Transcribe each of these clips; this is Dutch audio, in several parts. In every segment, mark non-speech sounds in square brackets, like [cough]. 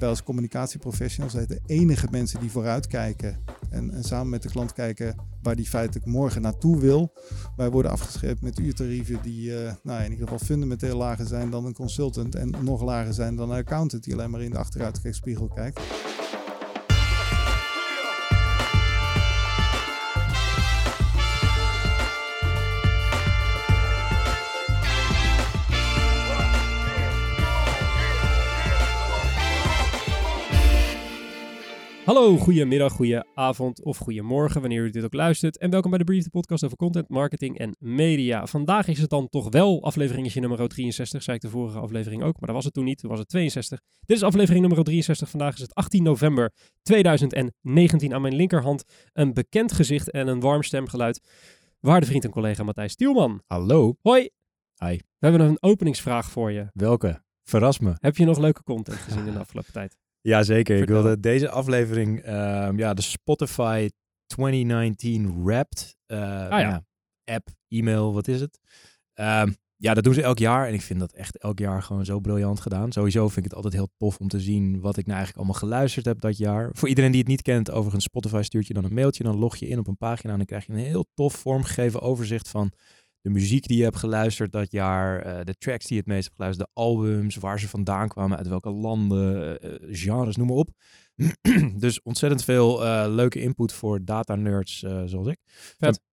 wij als communicatieprofessionals zijn de enige mensen die vooruitkijken. En, en samen met de klant kijken waar die feitelijk morgen naartoe wil. Wij worden afgeschept met uurtarieven die uh, nou, in ieder geval fundamenteel lager zijn dan een consultant. En nog lager zijn dan een accountant die alleen maar in de achteruitkijkspiegel kijkt. Hallo, goedemiddag, avond of goedemorgen, wanneer u dit ook luistert. En welkom bij de Brief, de podcast over content, marketing en media. Vandaag is het dan toch wel afleveringetje nummer 63, zei ik de vorige aflevering ook, maar dat was het toen niet, toen was het 62. Dit is aflevering nummer 63, vandaag is het 18 november 2019. Aan mijn linkerhand een bekend gezicht en een warm stemgeluid. Waarde vriend en collega Matthijs Stielman. Hallo. Hoi. Hi. We hebben een openingsvraag voor je. Welke? Verras me. Heb je nog leuke content gezien in de afgelopen tijd? Jazeker. Ik wilde deze aflevering, um, ja, de Spotify 2019 Wrapped uh, ja. app, e-mail, wat is het? Um, ja, dat doen ze elk jaar en ik vind dat echt elk jaar gewoon zo briljant gedaan. Sowieso vind ik het altijd heel tof om te zien wat ik nou eigenlijk allemaal geluisterd heb dat jaar. Voor iedereen die het niet kent, overigens Spotify stuurt je dan een mailtje, dan log je in op een pagina en dan krijg je een heel tof vormgegeven overzicht van de muziek die je hebt geluisterd dat jaar, uh, de tracks die je het meest hebt geluisterd, de albums, waar ze vandaan kwamen, uit welke landen, uh, genres, noem maar op. [clears throat] dus ontzettend veel leuke input voor data nerds zoals ik.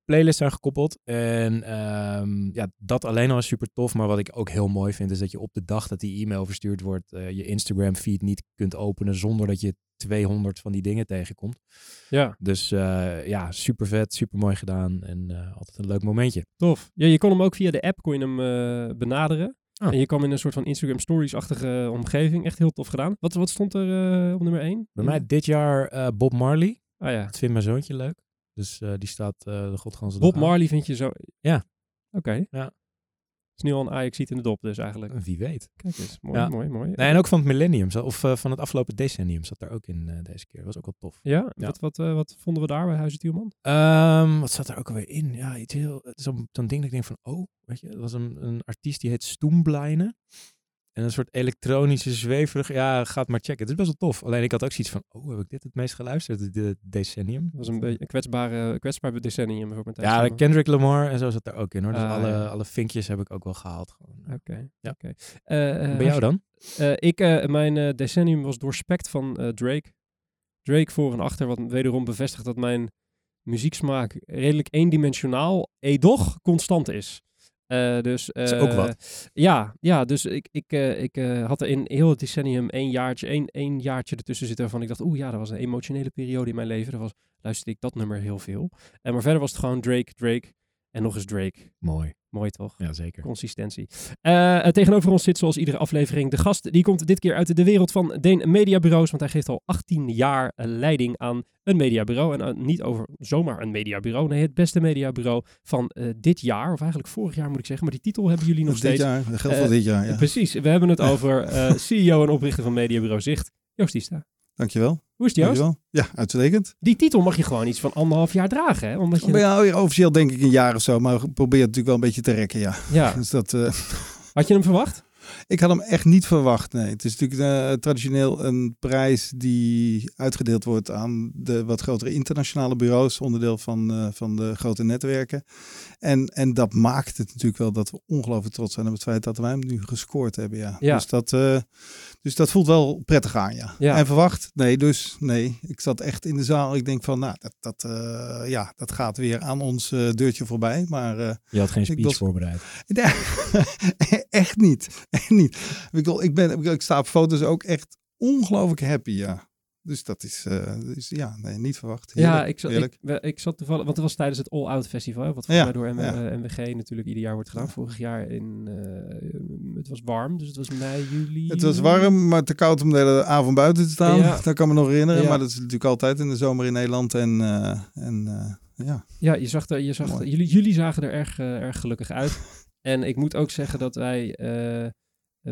Playlists zijn gekoppeld en um, ja, dat alleen al is super tof. Maar wat ik ook heel mooi vind is dat je op de dag dat die e-mail verstuurd wordt, je Instagram feed niet kunt openen zonder dat je 200 van die dingen tegenkomt. Ja. Dus uh, ja, super vet, super mooi gedaan en uh, altijd een leuk momentje. Tof. Ja, je kon hem ook via de app kon je hem benaderen. Oh. En je kwam in een soort van Instagram Stories-achtige omgeving. Echt heel tof gedaan. Wat, wat stond er op nummer 1? Bij mij dit jaar Bob Marley. Ah ja. Dat vindt mijn zoontje leuk. Dus die staat de godganse Bob Marley vind je zo... Ja. Oké. Okay. Ja is nu al een Ajax ziet in de dop dus eigenlijk. Wie weet. Kijk eens, mooi, ja. mooi, mooi. Nee, en ook van het millennium, of uh, van het afgelopen decennium zat daar ook in uh, deze keer. Dat was ook wel tof. Ja? ja. Wat, wat, uh, wat vonden we daar bij Huizen Tielman? Um, wat zat er ook alweer in? Ja, iets heel, zo'n ding dat ik denk van, oh, weet je, dat was een, een artiest die heet Stoemblijnen. En een soort elektronische zweverig. Ja, gaat maar checken. Het is best wel tof. Alleen ik had ook zoiets van, oh, heb ik dit het meest geluisterd? De decennium. Dat was een beetje een kwetsbare, kwetsbare decennium voor mijn Ja, Kendrick Lamar en zo zat er ook in hoor. Dus ah, alle, ja. alle vinkjes heb ik ook wel gehaald. Oké. Okay. Ja. Okay. Uh, uh, Bij jou dan? Uh, ik, mijn decennium was doorspekt van Drake. Drake voor en achter, wat wederom bevestigt dat mijn muzieksmaak redelijk eendimensionaal, edoch constant is. Uh, dus, uh, is ook wat. Ja, ja dus ik, ik, uh, ik had er in heel het decennium één jaartje, één, één jaartje ertussen zitten waarvan ik dacht, oeh ja, dat was een emotionele periode in mijn leven. Dat was, luisterde ik dat nummer heel veel. En maar verder was het gewoon Drake, Drake en nog eens Drake. Mooi. Mooi toch? Ja, zeker. Consistentie. Uh, tegenover ons zit zoals iedere aflevering de gast. Die komt dit keer uit de wereld van Deen Mediabureaus. Want hij geeft al 18 jaar leiding aan een mediabureau. En uh, niet over zomaar een mediabureau. Nee, het beste mediabureau van uh, dit jaar. Of eigenlijk vorig jaar moet ik zeggen. Maar die titel hebben jullie nog dit steeds. Jaar, dat geldt voor dit jaar, ja. Precies. We hebben het [laughs] over CEO en oprichter van Mediabureau Zicht. Joost Diesta. Dankjewel. Hoe is het, Joost? Dankjewel. Ja, uitstekend. Die titel mag je gewoon iets van anderhalf jaar dragen, hè? Omdat je... Ja, officieel denk ik een jaar of zo, maar probeer het natuurlijk wel een beetje te rekken, ja. Ja. [laughs] Dus dat, uh... Had je hem verwacht? Ik had hem echt niet verwacht, nee. Het is natuurlijk uh, traditioneel een prijs die uitgedeeld wordt aan de wat grotere internationale bureaus, onderdeel van, uh, van de grote netwerken. En, en dat maakt het natuurlijk wel dat we ongelooflijk trots zijn op het feit dat wij hem nu gescoord hebben, ja. ja. Dus, dat, uh, dus dat voelt wel prettig aan, ja. ja. En verwacht? Nee, dus nee. Ik zat echt in de zaal. Ik denk van, nou, dat, dat, ja, dat gaat weer aan ons deurtje voorbij. Maar, Je had geen speech voorbereid? [laughs] Nee, echt niet. Niet. Ik, ben, ik sta op foto's ook echt ongelooflijk happy, ja. Dus dat is, uh, dus, ja, nee, niet verwacht. Heerlijk, ja, ik zat, ik, ik, zat toevallig, want het was tijdens het All Out Festival, wat volgens ja, mij door M ja. MWG natuurlijk ieder jaar wordt gedaan. Vorig jaar in, uh, het was warm, dus het was mei, juli. Het was warm, maar te koud om de hele avond buiten te staan. Ja. Dat kan me nog herinneren, maar dat is natuurlijk altijd in de zomer in Nederland en, en ja. Ja, je zag er, je zag er, jullie, jullie zagen er erg, erg gelukkig uit. [laughs] en ik moet ook zeggen dat wij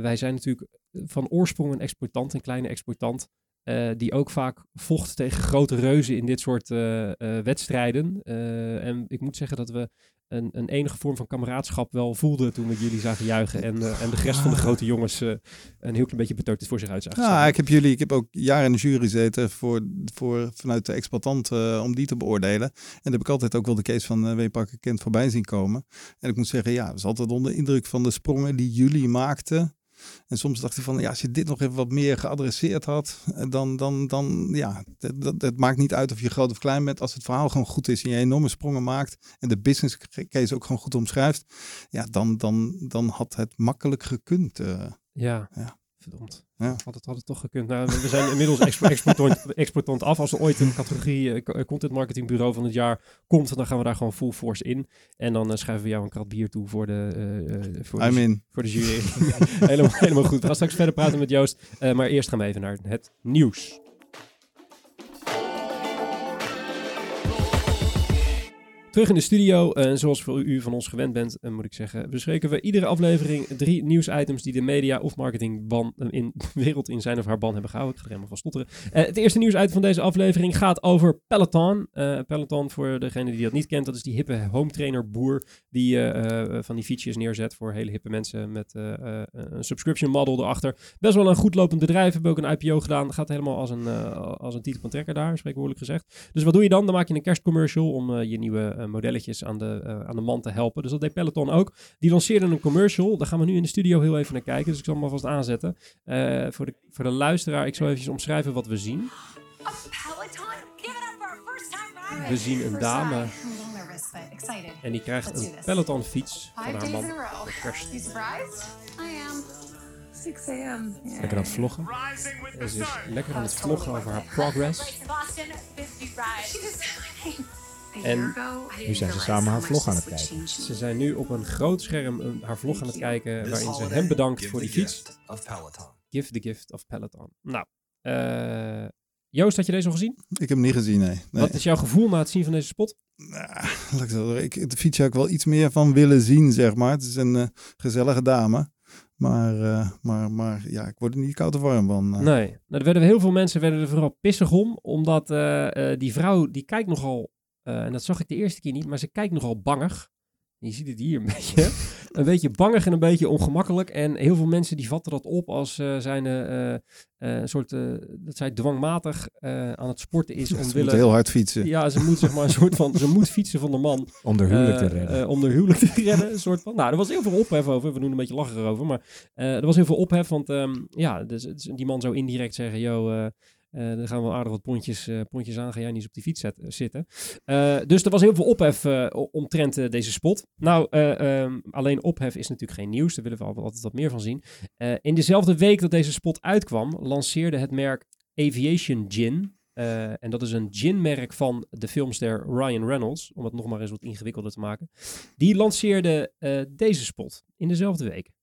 wij zijn natuurlijk van oorsprong een exploitant, een kleine exploitant. Uh, die ook vaak vocht tegen grote reuzen in dit soort uh, uh, wedstrijden. en ik moet zeggen dat we een, een enige vorm van kameraadschap wel voelde toen we jullie zagen juichen. En, en de rest van de grote jongens een heel klein beetje beteuterd voor zich uit zagen. Ja, ik heb jullie, ik heb ook jaren in de jury gezeten voor, voor, vanuit de exploitant uh, om die te beoordelen. En dan heb ik altijd ook wel de case van uh, Kent voorbij zien komen. En ik moet zeggen, ja, was altijd onder indruk van de sprongen die jullie maakten. En soms dacht ik van, ja, als je dit nog even wat meer geadresseerd had, dan, dan, dan ja, het, het maakt niet uit of je groot of klein bent. Als het verhaal gewoon goed is en je enorme sprongen maakt en de business case ook gewoon goed omschrijft, ja, dan, dan, dan had het makkelijk gekund. Uh, ja. ja. Verdomd. Ja. Had, het, had het toch gekund. Nou, we zijn inmiddels exportant, [laughs] exportant af. Als er ooit een categorie uh, content marketing bureau van het jaar komt, dan gaan we daar gewoon full force in. En dan uh, schrijven we jou een krat bier toe voor de, uh, voor I'm de, in. Voor de jury. [laughs] helemaal, helemaal goed. We gaan straks verder praten met Joost. maar eerst gaan we even naar het nieuws. Terug in de studio. En zoals voor u van ons gewend bent, moet ik zeggen, bespreken we iedere aflevering drie nieuwsitems die de media of marketingban in [laughs] wereld in zijn of haar ban hebben gehouden. Ik ga er helemaal van stotteren. Uh, het eerste nieuwsitem van deze aflevering gaat over Peloton. Uh, Peloton, voor degene die dat niet kent, dat is die hippe home trainer boer die van die fietsjes neerzet voor hele hippe mensen met een subscription model erachter. Best wel een goed lopend bedrijf. Hebben ook een IPO gedaan. Gaat helemaal als een, als een titel van trekker daar, spreekwoordelijk gezegd. Dus wat doe je dan? Dan maak je een kerstcommercial om je nieuwe modelletjes aan de, uh, aan de man te helpen. Dus dat deed Peloton ook. Die lanceerde een commercial. Daar gaan we nu in de studio heel even naar kijken. Dus ik zal hem alvast aanzetten. Uh, voor, de, voor de luisteraar, ik zal even omschrijven wat we zien. We zien een dame en die krijgt een Peloton fiets van haar man voor kerst. 6 a.m. Lekker aan het vloggen. Ze is lekker aan het vloggen over haar progress. [laughs] En nu zijn ze samen haar vlog aan het kijken. Ze zijn nu op een groot scherm haar vlog aan het kijken waarin ze hem bedankt voor die fiets. Give the gift of Peloton. Nou, uh, Joost, had je deze al gezien? Ik heb hem niet gezien, nee. nee. Wat is jouw gevoel na het zien van deze spot? Nou, ik, de fiets heb ik wel iets meer van willen zien, zeg maar. Het is een uh, gezellige dame. Maar, uh, maar, maar ja, ik word er niet koud of warm van. Uh. Nee, nou, er werden heel veel mensen werden er vooral pissig om. Omdat die vrouw, die kijkt nogal en dat zag ik de eerste keer niet, maar ze kijkt nogal bangig. Je ziet het hier een [laughs] beetje. een beetje bangig en een beetje ongemakkelijk. En heel veel mensen die vatten dat op als uh, zijn uh, een soort dat zij dwangmatig aan het sporten is. [laughs] Ja, om ze willen, heel hard fietsen. Ja, ze moet zeg maar een soort van ze moet fietsen van de man. [laughs] Om de huwelijk te redden. om de huwelijk te redden. Een soort van. Nou, er was heel veel ophef over. We doen een beetje lachen erover, maar er was heel veel ophef, want um, ja, dus, die man zou indirect zeggen, yo. Uh, er gaan wel aardig wat pontjes, uh, pontjes aan. Ga jij niet eens op die fiets zet, zitten. Dus er was heel veel ophef omtrent deze spot. Nou, um, alleen ophef is natuurlijk geen nieuws. Daar willen we altijd wat meer van zien. in dezelfde week dat deze spot uitkwam, lanceerde het merk Aviation Gin. en dat is een ginmerk van de filmster Ryan Reynolds. Om het nog maar eens wat ingewikkelder te maken. Die lanceerde deze spot in dezelfde week.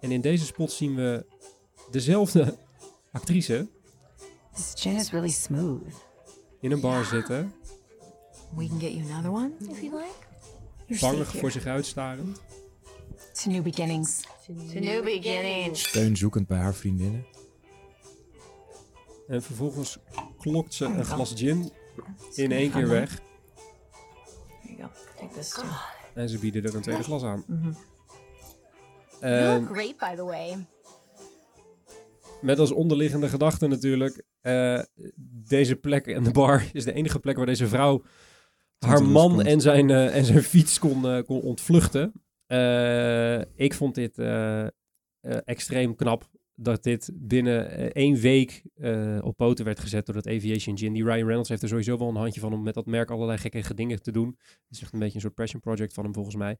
En in deze spot zien we dezelfde actrice. This gin is really smooth. In een bar zitten. We can get you another one if you like. Bangig voor zich uitstarend. To new beginnings. To new beginnings. Steun zoekend bij haar vriendinnen. En vervolgens klokt ze een glas gin in één keer weg. There you go. Take this too. En ze bieden er een tweede glas aan. Mm -hmm. Look great, by the way. Met als onderliggende gedachte natuurlijk, uh, deze plek en de bar is de enige plek waar deze vrouw haar man en zijn, uh, en zijn fiets kon, uh, kon ontvluchten. ik vond dit extreem knap dat dit binnen één week op poten werd gezet door dat Aviation Gin. Die Ryan Reynolds heeft er sowieso wel een handje van om met dat merk allerlei gekke dingen te doen. Het is echt een beetje een soort passion project van hem volgens mij.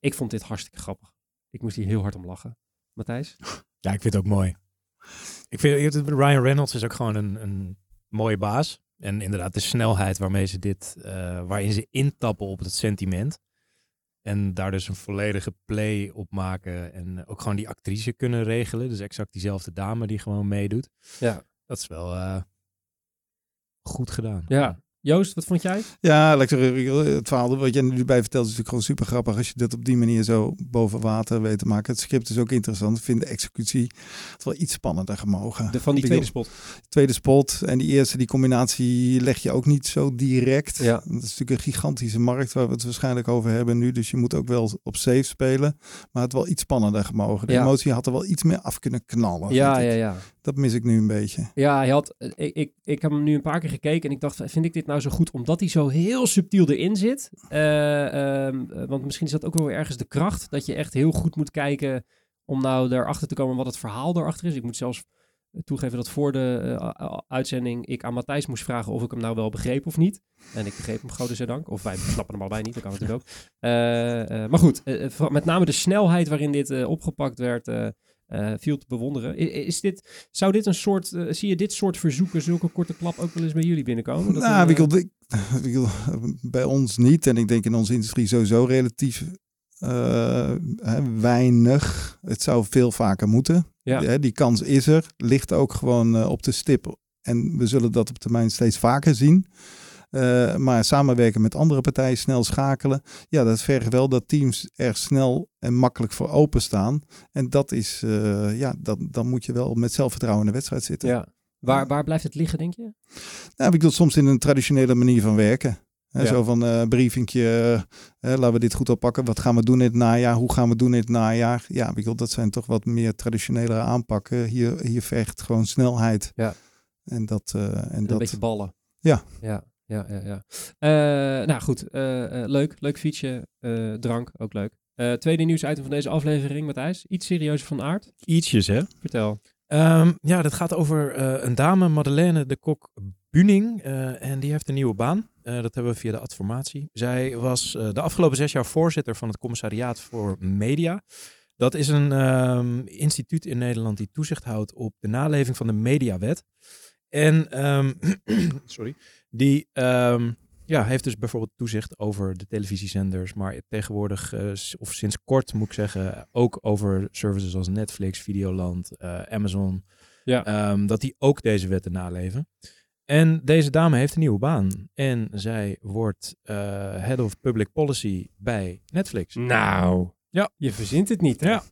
ik vond dit hartstikke grappig. Ik moest hier heel hard om lachen. Matthijs? [laughs] Ja, ik vind het ook mooi. Ik vind Ryan Reynolds is ook gewoon een, een mooie baas. En inderdaad, de snelheid waarmee ze dit, uh, waarin ze intappen op het sentiment. En daar dus een volledige play op maken. En ook gewoon die actrice kunnen regelen. Dus exact diezelfde dame die gewoon meedoet. Ja. Dat is wel uh, goed gedaan. Ja, Joost, wat vond jij? Ja, lekker. Het verhaal wat je nu bij vertelt is natuurlijk gewoon super grappig als je dat op die manier zo boven water weet te maken. Het script is ook interessant. Ik vind de executie het wel iets spannender gemogen. De, van die tweede spot. Tweede spot en die eerste, die combinatie leg je ook niet zo direct. Ja. Dat is natuurlijk een gigantische markt waar we het waarschijnlijk over hebben nu. Dus je moet ook wel op safe spelen. Maar het wel iets spannender gemogen. De Ja. emotie had er wel iets meer af kunnen knallen. Ja, ja, ja. Dat mis ik nu een beetje. Ja, hij had, ik, ik, ik heb hem nu een paar keer gekeken en ik dacht, vind ik dit nou zo goed omdat hij zo heel subtiel erin zit? Eh, ehm, eh, want misschien is dat ook wel ergens de kracht, dat je echt heel goed moet kijken om nou erachter te komen wat het verhaal erachter is. Ik moet zelfs toegeven dat voor de eh, uitzending ik aan Matthijs moest vragen of ik hem nou wel begreep of niet. En ik begreep hem, godzijdank. Of wij snappen hem allebei niet, dat kan natuurlijk ook. Eh, eh, maar goed, eh, met name de snelheid waarin dit eh, opgepakt werd, eh, eh, viel te bewonderen. Is, dit, zou dit een soort, eh, zie je dit soort verzoeken, zulke korte klap ook wel eens bij jullie binnenkomen? Dat nou, ik eh, ik, [laughs] bij ons niet. En ik denk in onze industrie sowieso relatief eh, weinig. Het zou veel vaker moeten. Ja. Die kans is er. Ligt ook gewoon eh, op de stip. En we zullen dat op termijn steeds vaker zien. Eh, maar samenwerken met andere partijen, snel schakelen. Ja, dat vergt wel dat teams er snel en makkelijk voor openstaan. En dat is, eh, ja, dat, dan moet je wel met zelfvertrouwen in de wedstrijd zitten. ja. Waar, waar blijft het liggen, denk je? Nou, ik doe soms in een traditionele manier van werken. Hè, Ja. Zo van briefingje, eh, laten we dit goed oppakken. Wat gaan we doen in het najaar? Hoe gaan we doen in het najaar? Ja, ik bedoel, dat zijn toch wat meer traditionele aanpakken. Hier, hier vergt gewoon snelheid. Ja. En dat... en Een dat beetje ballen. Ja. Ja, ja, ja. ja. Eh, nou goed, eh, eh, leuk. Leuk fietsje. drank, ook leuk. Tweede nieuwsitem van deze aflevering, Matthijs. Iets serieuzer van aard. Ietsjes, hè? Vertel. Ehm, ja, dat gaat over een dame, Madeleine de Kok Buning. en die heeft een nieuwe baan. Dat hebben we via de adformatie. Zij was de afgelopen zes jaar voorzitter van het Commissariaat voor Media. Dat is een ehm, instituut in Nederland die toezicht houdt op de naleving van de mediawet. En ehm, [clears throat] sorry, die ehm, ja, heeft dus bijvoorbeeld toezicht over de televisiezenders, maar tegenwoordig, eh, of sinds kort moet ik zeggen, ook over services als Netflix, Videoland, eh, Amazon. Ja. Ehm, dat die ook deze wetten naleven. En deze dame heeft een nieuwe baan. En zij wordt eh, Head of Public Policy bij Netflix. Nou, Ja. je verzint het niet. hè? Ja.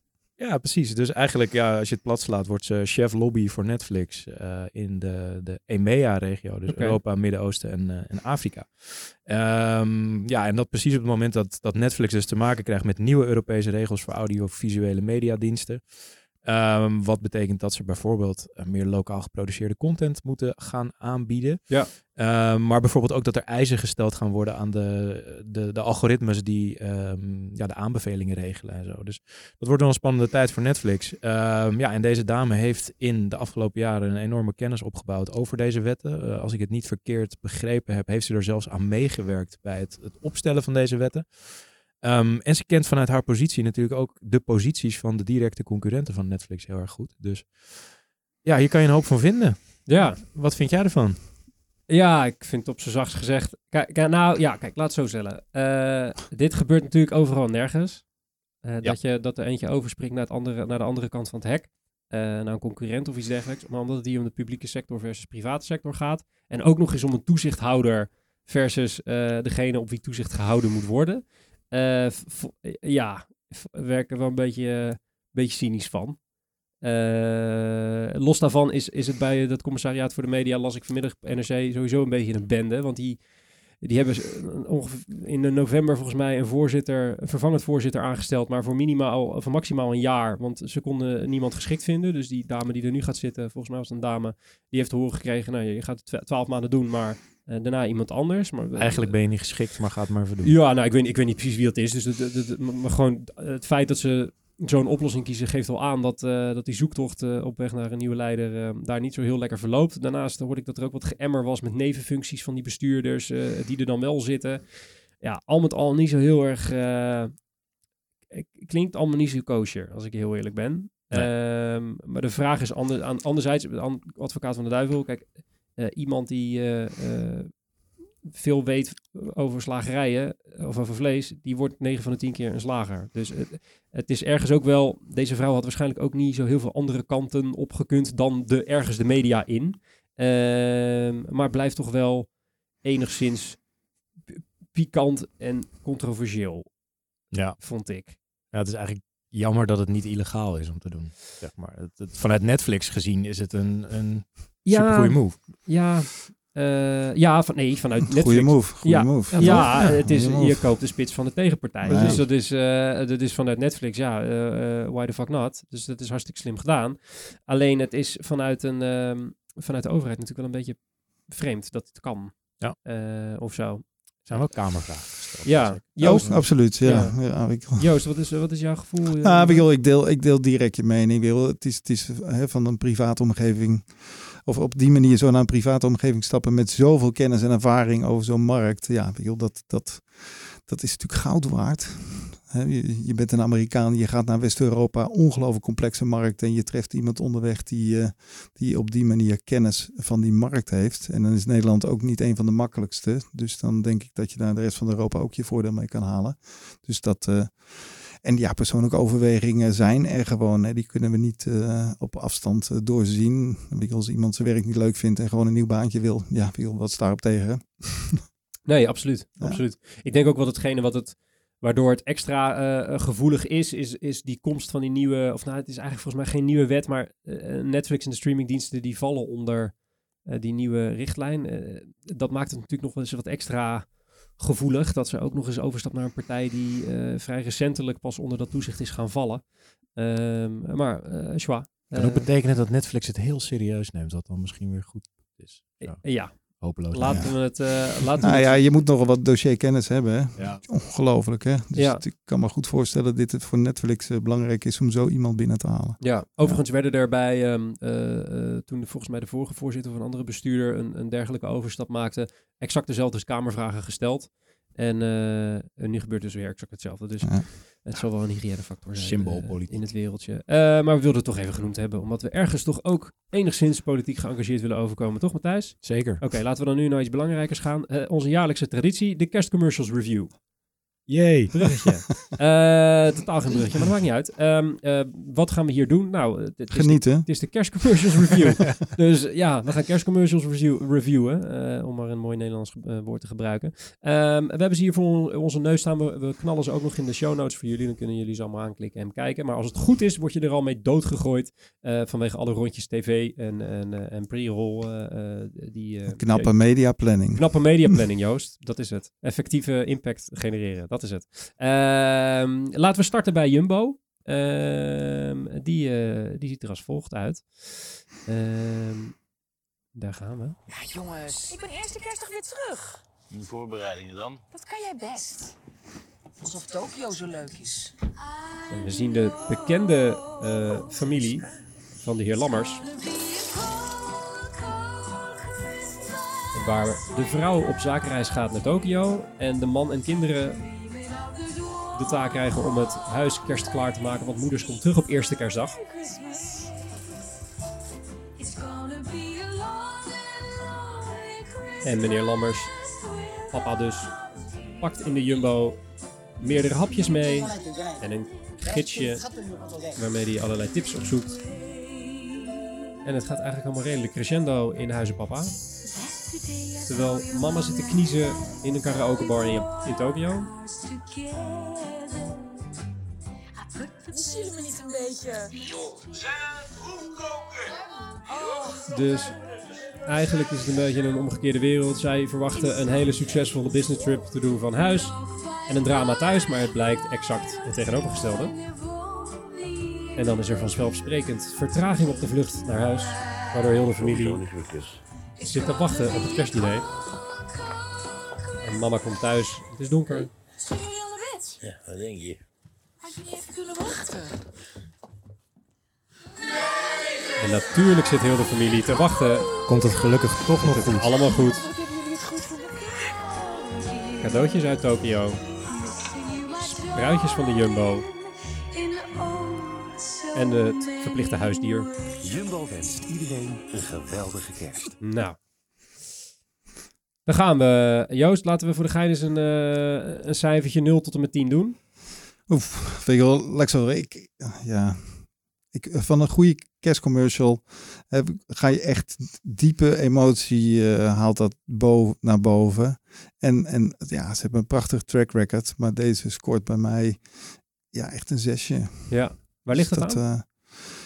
Ja, precies. Dus eigenlijk, ja, als je het plat slaat, wordt ze chef lobby voor Netflix eh, in de, de EMEA-regio. Dus. Europa, Midden-Oosten en, eh, en Afrika. Ehm, ja, en dat precies op het moment dat, dat Netflix dus te maken krijgt met nieuwe Europese regels voor audiovisuele mediadiensten. Ehm, wat betekent dat ze bijvoorbeeld eh, meer lokaal geproduceerde content moeten gaan aanbieden. Ja. Ehm, maar bijvoorbeeld ook dat er eisen gesteld gaan worden aan de, de, de algoritmes die ehm, ja, de aanbevelingen regelen en zo. Dus dat wordt wel een spannende tijd voor Netflix. Ja, en deze dame heeft in de afgelopen jaren een enorme kennis opgebouwd over deze wetten. Eh, als ik het niet verkeerd begrepen heb, heeft ze er zelfs aan meegewerkt bij het, het opstellen van deze wetten. Ehm, en ze kent vanuit haar positie natuurlijk ook de posities van de directe concurrenten van Netflix heel erg goed. Dus ja, hier kan je een hoop van vinden. Ja. Wat vind jij ervan? Ja, ik vind het op zijn zachtst gezegd. Kijk, nou ja, kijk, laat het zo stellen. Eh, dit gebeurt natuurlijk overal en nergens. Eh, dat, je, dat er eentje overspringt naar, het andere, naar de andere kant van het hek. eh, naar een concurrent of iets dergelijks. Maar omdat het hier om de publieke sector versus private sector gaat. En ook nog eens om een toezichthouder versus degene op wie toezicht gehouden moet worden. V- ja, werken wel een beetje, eh, beetje cynisch van. Eh, los daarvan is, is het bij dat commissariaat voor de media, las ik vanmiddag NRC, sowieso een beetje een bende. Want die, die hebben ze ongeveer in november volgens mij een voorzitter, een vervangend voorzitter aangesteld, maar voor minimaal, voor maximaal een jaar. Want ze konden niemand geschikt vinden. Dus die dame die er nu gaat zitten, volgens mij was het een dame, die heeft te horen gekregen, nou je gaat het twa- twaalf maanden doen, maar eh, daarna iemand anders. Maar, Eigenlijk ben je niet geschikt, maar ga het maar even doen. ja, nou, ik weet, ik weet niet precies wie dat is. Dus het, het- het- maar gewoon het feit dat ze zo'n oplossing kiezen geeft al aan dat, eh, dat die zoektocht eh, op weg naar een nieuwe leider eh, daar niet zo heel lekker verloopt. Daarnaast hoorde ik dat er ook wat geëmmer was met nevenfuncties van die bestuurders die er dan wel zitten. Ja, al met al niet zo heel erg... klinkt allemaal niet zo kosher, als ik heel eerlijk ben. Nee. Ehm, maar de vraag is ander, aan, anderzijds, an- advocaat van de duivel, kijk, iemand die veel weet over slagerijen of over vlees, die wordt 9 van de 10 keer een slager. Dus het, het is ergens ook wel, deze vrouw had waarschijnlijk ook niet zo heel veel andere kanten opgekund dan de, ergens de media in. Ehm, maar blijft toch wel enigszins pikant en controversieel, Ja. vond ik. ja, het is eigenlijk jammer dat het niet illegaal is om te doen. Zeg maar. Het, het- vanuit Netflix gezien is het een, een super goede move. Ja, eh, ja van, nee, vanuit Netflix. Goeie move, goeie Ja. move. Ja, het is, goeie move. je koopt de spits van de tegenpartij. Ja. Dus dat is, eh, dat is vanuit Netflix, ja, eh, why the fuck not? Dus dat is hartstikke slim gedaan. Alleen het is vanuit, een, ehm, vanuit de overheid natuurlijk wel een beetje vreemd dat het kan. Ja. Eh, of zo. Er zijn wel kamervragen gesteld. Ja, Joost, Oh, absoluut, ja. Ja. ja. ik, Joost wat, is, wat is jouw gevoel? Ah, Miguel, ik, deel, ik deel direct je mening. Wil. Het is, het is hè, van een private omgeving. Of op die manier zo naar een private omgeving stappen met zoveel kennis en ervaring over zo'n markt. Ja, Miguel, dat, dat, dat is natuurlijk goud waard. Je bent een Amerikaan, je gaat naar West-Europa, ongelooflijk complexe markt. En je treft iemand onderweg die, eh, die op die manier kennis van die markt heeft. En dan is Nederland ook niet een van de makkelijkste. Dus dan denk ik dat je daar de rest van Europa ook je voordeel mee kan halen. Dus dat. eh, en ja, persoonlijke overwegingen zijn er gewoon. Hè. Die kunnen we niet eh, op afstand eh, doorzien. Als iemand zijn werk niet leuk vindt en gewoon een nieuw baantje wil. Ja, wie wat daarop tegen? [laughs] Nee, absoluut. Ja. absoluut. Ik denk ook wel hetgene wat het, waardoor het extra eh, gevoelig is, is, is die komst van die nieuwe, of nou, het is eigenlijk volgens mij geen nieuwe wet, maar eh, Netflix en de streamingdiensten die vallen onder die nieuwe richtlijn. Dat maakt het natuurlijk nog wel eens wat extra gevoelig, dat ze ook nog eens overstapt naar een partij die eh, vrij recentelijk pas onder dat toezicht is gaan vallen. Ehm, maar, eh Schwa. Kan ook eh, betekenen dat Netflix het heel serieus neemt, wat dan misschien weer goed is. Ja, ja, hopeloos. laten we het... eh laten we Nou het- ja, je moet nogal wat dossierkennis hebben. Hè? Ja. Ongelooflijk, hè? Dus Ja. het- ik kan me goed voorstellen dat dit het voor Netflix eh, belangrijk is om zo iemand binnen te halen. Ja, overigens werden er bij, ehm, eh, eh, toen de, volgens mij de vorige voorzitter of een andere bestuurder een, een dergelijke overstap maakte, exact dezelfde kamervragen gesteld. En, eh, en nu gebeurt dus weer exact hetzelfde. Dus Ja. Het zal wel een hygiënefactor zijn Symboolpolitiek. eh, in het wereldje. Eh, maar we wilden het toch even genoemd hebben, omdat we ergens toch ook enigszins politiek geëngageerd willen overkomen. Toch Matthijs? Zeker. Oké, laten we dan nu naar iets belangrijkers gaan. Eh, onze jaarlijkse traditie, de kerstcommercials review. Yay. [laughs] Bruggetje. Eh, totaal geen bruggetje, maar dat maakt niet uit. Ehm, eh, wat gaan we hier doen? Nou, het- het is de Genieten. het is de kerstcommercials review. [laughs] dus ja, we gaan kerstcommercials review, reviewen. eh, om maar een mooi Nederlands woord te gebruiken. Ehm, we hebben ze hier voor on- onze neus staan. We, we knallen ze ook nog in de show notes voor jullie. Dan kunnen jullie ze allemaal aanklikken en kijken. Maar als het goed is, word je er al mee doodgegooid. eh, vanwege alle rondjes tv en, en, eh, en pre-roll. eh, eh, die, eh, Knappe mediaplanning. Knappe mediaplanning, Joost. Dat is het. Effectieve impact genereren. Dat is het. Ehm, laten we starten bij Jumbo. Ehm, die, eh, die ziet er als volgt uit. Ehm, daar gaan we. Ja, jongens. Ik ben eerste kerstdag weer terug. Die voorbereidingen dan? Dat kan jij best. Alsof Tokio zo leuk is. En we zien de bekende eh, familie van de heer Lammers. Waar de vrouw op zakenreis gaat naar Tokio. En de man en kinderen de taak krijgen om het huis kerstklaar te maken. Want moeders komt terug op eerste kerstdag. En meneer Lammers, papa dus, pakt in de Jumbo meerdere hapjes mee. En een gidsje waarmee hij allerlei tips opzoekt. En het gaat eigenlijk allemaal redelijk crescendo in huizen papa. Terwijl mama zit te kniezen in een karaokebar in, in Tokio. Jullie me niet een beetje? Dus eigenlijk is het een beetje een omgekeerde wereld. Zij verwachten een hele succesvolle business trip te doen van huis. En een drama thuis, maar het blijkt exact het tegenovergestelde. En dan is er vanzelfsprekend vertraging op de vlucht naar huis. Waardoor heel de familie zit te wachten op het kerstdiner. En mama komt thuis, het is donker. Zijn jullie al naar bed? Ja, wat denk je? Had je niet even kunnen wachten? En natuurlijk zit heel de familie te wachten. Komt het gelukkig toch nog goed. allemaal goed. Cadeautjes uit Tokio. Spruitjes van de Jumbo. En het verplichte huisdier. Jumbo wenst iedereen een geweldige kerst. Nou. Dan gaan we. Joost, laten we voor de gein eens een, eh, een cijfertje 0 tot en met 10 doen. Oef, weet je wel, Lexo, ik, ja, ik, van een goede kerstcommercial heb, ga je echt diepe emotie eh, haalt dat boven, naar boven. En, en ja, ze hebben een prachtig track record, maar deze scoort bij mij ja, echt een zesje. Ja, waar ligt Dus dat, aan? eh,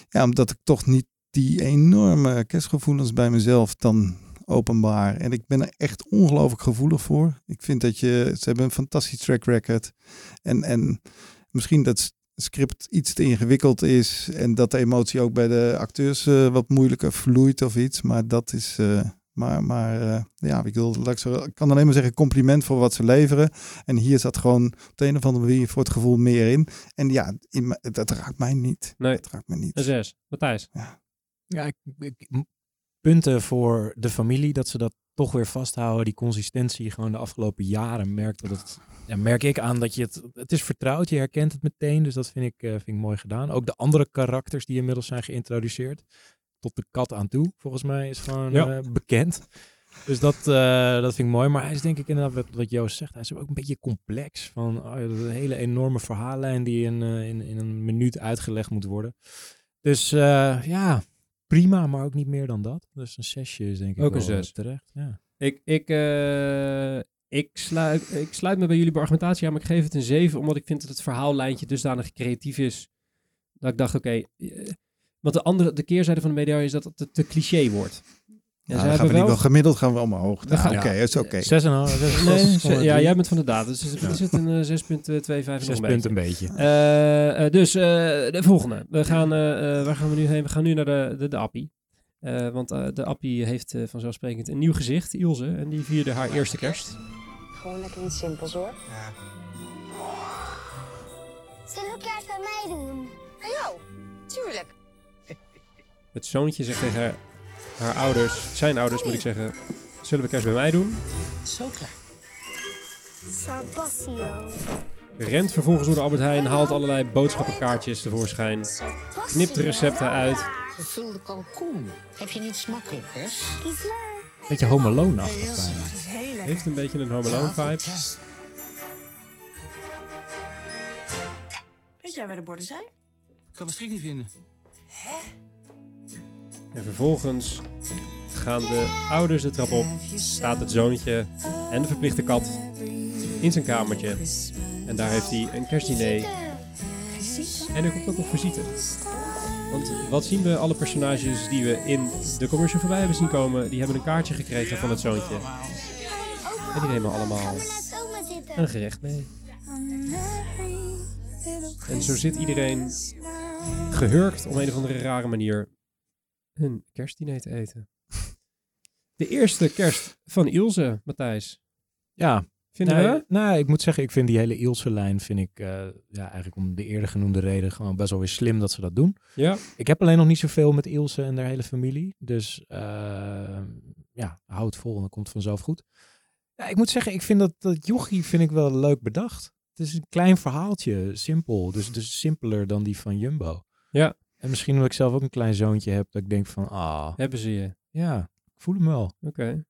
ja, omdat ik toch niet die enorme kerstgevoelens bij mezelf dan openbaar. En ik ben er echt ongelooflijk gevoelig voor. Ik vind dat je, ze hebben een fantastisch track record. En, en misschien dat script iets te ingewikkeld is en dat de emotie ook bij de acteurs eh, wat moeilijker vloeit of iets. Maar dat is, eh, maar, maar eh, ja, ik, wil, ik, kan alleen maar zeggen compliment voor wat ze leveren. En hier zat gewoon op de een of andere manier voor het gevoel meer in. En ja, in, me- dat raakt mij niet. Nee, Dat raakt mij niet. een zes. Matthijs? Ja, ik, ik- punten voor de familie, dat ze dat toch weer vasthouden. Die consistentie gewoon de afgelopen jaren merkt dat het, ja, merk ik aan dat je het, het is vertrouwd, je herkent het meteen. Dus dat vind ik, eh, vind ik mooi gedaan. Ook de andere karakters die inmiddels zijn geïntroduceerd. Tot de kat aan toe, volgens mij, is gewoon Ja. eh, bekend. Dus dat, eh, dat vind ik mooi. Maar hij is denk ik inderdaad, wat, wat Joost zegt, hij is ook een beetje complex. Van oh, ja, een hele enorme verhaallijn die in, eh, in, in een minuut uitgelegd moet worden. Dus ja, prima, maar ook niet meer dan dat. Dus een zesje is denk ik Ook een wel, zes. terecht. Ja. Ik, ik, ik, sluit, ik sluit me bij jullie argumentatie aan, maar ik geef het een 7, omdat ik vind dat het verhaallijntje dusdanig creatief is. Dat ik dacht, oké, want de, andere, de keerzijde van de medaille is dat het te, te cliché wordt. Ja, dan gaan we niet wel gemiddeld gaan we Nou, gaan- Oké, is oké. Zes en een half, zes- Nee, zes- ze- ja, drie. jij bent van de data, dus is, is het een eh, 6.25 en Zes nog een punten beetje. een beetje. Eh, eh, dus eh, de volgende. We gaan, eh, eh, waar gaan we nu heen? We gaan nu naar de, de, de appie. Eh, want eh, de appie heeft eh, vanzelfsprekend een nieuw gezicht, Ilse. En die vierde haar eerste kerst. Gewoon lekker iets simpels hoor. Zullen we kerst bij mij doen? Bij jou? Tuurlijk. Het zoontje zegt tegen haar, haar ouders, zijn ouders moet ik zeggen, zullen we kerst bij mij doen? Zo klaar. Rent vervolgens door de Albert Heijn, haalt allerlei boodschappenkaartjes tevoorschijn, knipt de recepten uit. Gevulde kalkoen. Heb je niet smakelijkers? Kies maar. Beetje Home Alone-achtig bijna. Het. Heeft een beetje een Home Alone vibe. Weet jij waar de borden zijn? Ik kan mijn schrik niet vinden. En vervolgens gaan de ouders de trap op, staat het zoontje en de verplichte kat in zijn kamertje. En daar heeft hij een kerstdiner. En er komt ook nog visite. Want wat zien we? Alle personages die we in de commercial voorbij hebben zien komen, die hebben een kaartje gekregen van het zoontje. En die nemen allemaal een gerecht mee. En zo zit iedereen gehurkt op een of andere rare manier hun kerstdiner te eten. De eerste kerst van Ilse, Matthijs. Ja, Vinden nee, we? nou, ik moet zeggen, ik vind die hele Ilse-lijn, vind ik eh, ja, eigenlijk om de eerder genoemde reden gewoon best wel weer slim dat ze dat doen. Ja. Ik heb alleen nog niet zoveel met Ilse en haar hele familie. Dus eh, ja, hou het vol en dan komt vanzelf goed. Ja, ik moet zeggen, ik vind dat, dat jochie vind ik wel leuk bedacht. Het is een klein verhaaltje, simpel. Dus, dus simpeler dan die van Jumbo. Ja. En misschien omdat ik zelf ook een klein zoontje heb, dat ik denk van, ah, Hebben ze je. ja, ik voel hem wel. Oké. Ik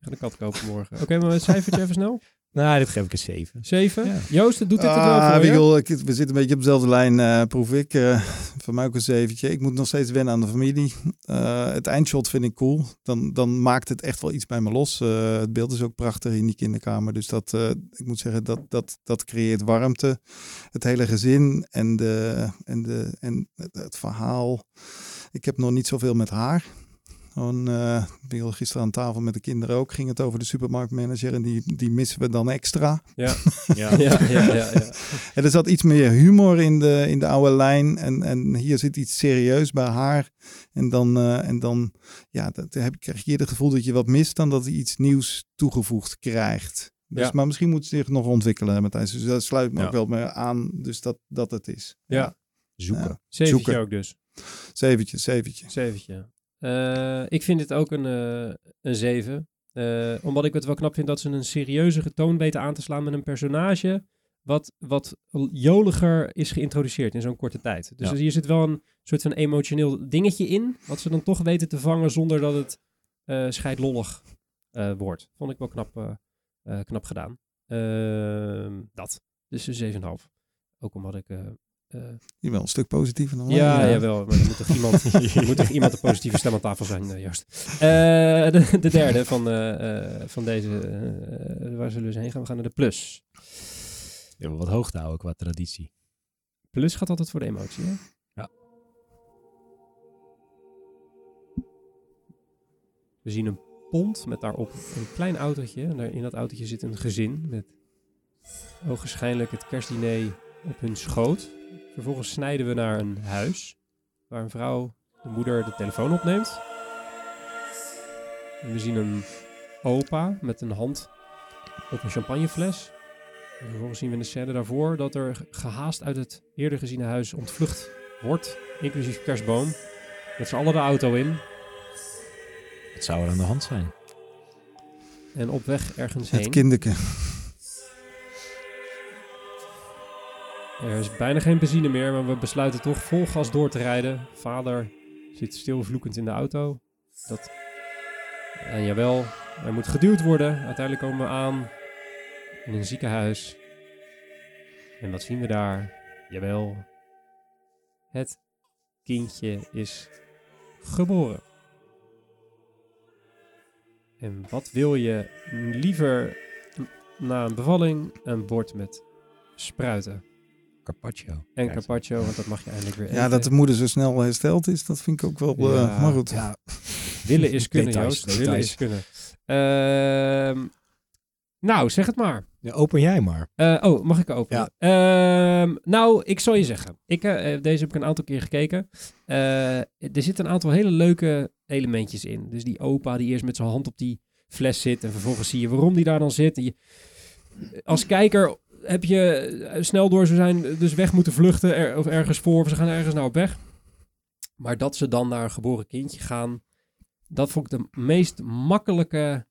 ga de kat kopen morgen. Oké, maar het cijfertje even snel. [laughs] Nou, dit geef ik een 7. Zeven. Ja. Joost, het doet dit er wel Ah, voor ik, we zitten een beetje op dezelfde lijn, eh, proef ik. Eh voor mij ook een zeventje. Ik moet nog steeds wennen aan de familie. Eh, het eindshot vind ik cool. Dan, dan maakt het echt wel iets bij me los. Eh, het beeld is ook prachtig in die kinderkamer. Dus dat, eh, ik moet zeggen, dat, dat, dat creëert warmte. Het hele gezin en, de, en, de, en het, het verhaal. Ik heb nog niet zoveel met haar. Gewoon, eh, ik was gisteren aan tafel met de kinderen ook. Ging het over de supermarktmanager en die, die missen we dan extra. Ja. [laughs] Ja. Ja, ja, ja, ja. En er zat iets meer humor in de, in de oude lijn. En, en hier zit iets serieus bij haar. En dan, eh, en dan ja, dat, heb, krijg je eerder het gevoel dat je wat mist dan dat hij iets nieuws toegevoegd krijgt. Dus, Ja. Maar misschien moet ze zich nog ontwikkelen, Matthijs. Dus dat sluit me Ja. ook wel mee aan. Dus dat, dat het is. Ja. Zoeken. Ja. Zeventje Zoeken. ook dus. Zeventje, zeventje. Zeventje. Eh, ik vind dit ook een, eh, een zeven. Eh, omdat ik het wel knap vind dat ze een serieuzere toon weten aan te slaan met een personage wat, wat joliger is geïntroduceerd in zo'n korte tijd. Dus Ja. hier zit wel een soort van emotioneel dingetje in, wat ze dan toch weten te vangen zonder dat het scheidlollig wordt. Vond ik wel knap, knap gedaan. Ehm, dat. Dus een 7,5. Ook omdat ik Je bent een stuk positiever dan wij. ja, jawel. Maar [laughs] er moet toch iemand, er moet toch iemand een positieve stem aan tafel zijn, eh, Joost. Eh, de, de derde van, eh, eh, van deze. waar zullen we eens heen gaan? We gaan naar de plus. Ja, wat hoog te houden qua traditie. Plus gaat altijd voor de emotie, hè? Ja. We zien een pont met daarop een klein autootje. En daar in dat autootje zit een gezin met ogenschijnlijk het kerstdiner op hun schoot. Vervolgens snijden we naar een huis waar een vrouw, de moeder, de telefoon opneemt. En we zien een opa met een hand op een champagnefles. En vervolgens zien we in de scène daarvoor dat er gehaast uit het eerder geziene huis ontvlucht wordt, inclusief kerstboom. Met z'n allen de auto in Wat zou er aan de hand zijn? en op weg ergens Het heen. kinderke. Er is bijna geen benzine meer, maar we besluiten toch vol gas door te rijden. Vader zit stilvloekend in de auto. Dat... En jawel, er moet geduwd worden. Uiteindelijk komen we aan in een ziekenhuis. En wat zien we daar? Jawel, het kindje is geboren. En wat wil je liever na een bevalling? Een bord met spruiten. Carpaccio. En Kijk. carpaccio, want dat mag je eindelijk weer eten. [laughs] Ja, dat de moeder zo snel hersteld is, dat vind ik ook wel... eh, Ja, maar goed. Ja, Willen is [laughs] kunnen, Details, Joost. Willen is kunnen. Ehm, nou, zeg het maar. Ja, open jij maar. Eh, oh, mag ik openen? Ehm, nou, ik zal je zeggen. Ik, eh, deze heb ik een aantal keer gekeken. Eh, er zitten een aantal hele leuke elementjes in. Dus die opa die eerst met zijn hand op die fles zit. En vervolgens zie je waarom die daar dan zit. En je, als kijker heb je eh, snel door ze zijn dus weg moeten vluchten. Er, of ergens voor. Of ze gaan ergens nou op weg. Maar dat ze dan naar een geboren kindje gaan. Dat vond ik de meest makkelijke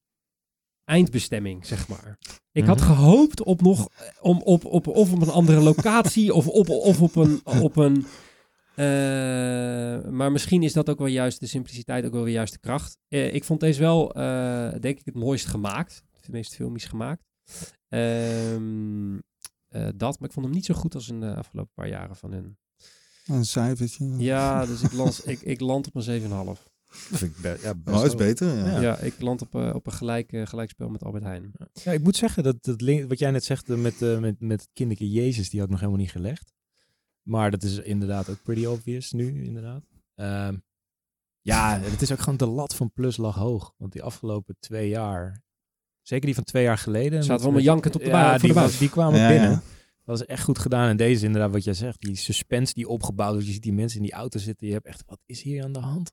eindbestemming, zeg maar. Ik had Mhm. gehoopt op nog om op, op of op een andere locatie of op, of op een op een eh, maar misschien is dat ook wel juist de simpliciteit, ook wel weer juist de kracht. Eh, ik vond deze wel, eh, denk ik, het mooist gemaakt. Het meest filmisch gemaakt. Ehm, eh, dat, maar ik vond hem niet zo goed als in de afgelopen paar jaren van hun. Een cijfertje. Ja, dus ik, ik, ik land op een 7,5. Vind ik be- ja, best Oh, is beter. Ja. Ja. ik land op, eh, op een gelijk, eh, gelijkspel met Albert Heijn. Ja, ik moet zeggen dat, dat link- wat jij net zegt eh, met, met, met het kinderke Jezus, die had ik nog helemaal niet gelegd. Maar dat is inderdaad ook pretty obvious nu, inderdaad. Ehm, ja, het is ook gewoon de lat van Plus lag hoog. Want die afgelopen twee jaar, zeker die van twee jaar geleden. Zaten allemaal met- jankend op de baan- die, de was- die kwamen Ja, binnen. ja. Dat is echt goed gedaan. En deze is inderdaad wat jij zegt. Die suspense die opgebouwd wordt. Je ziet die mensen in die auto zitten. Je hebt echt, wat is hier aan de hand?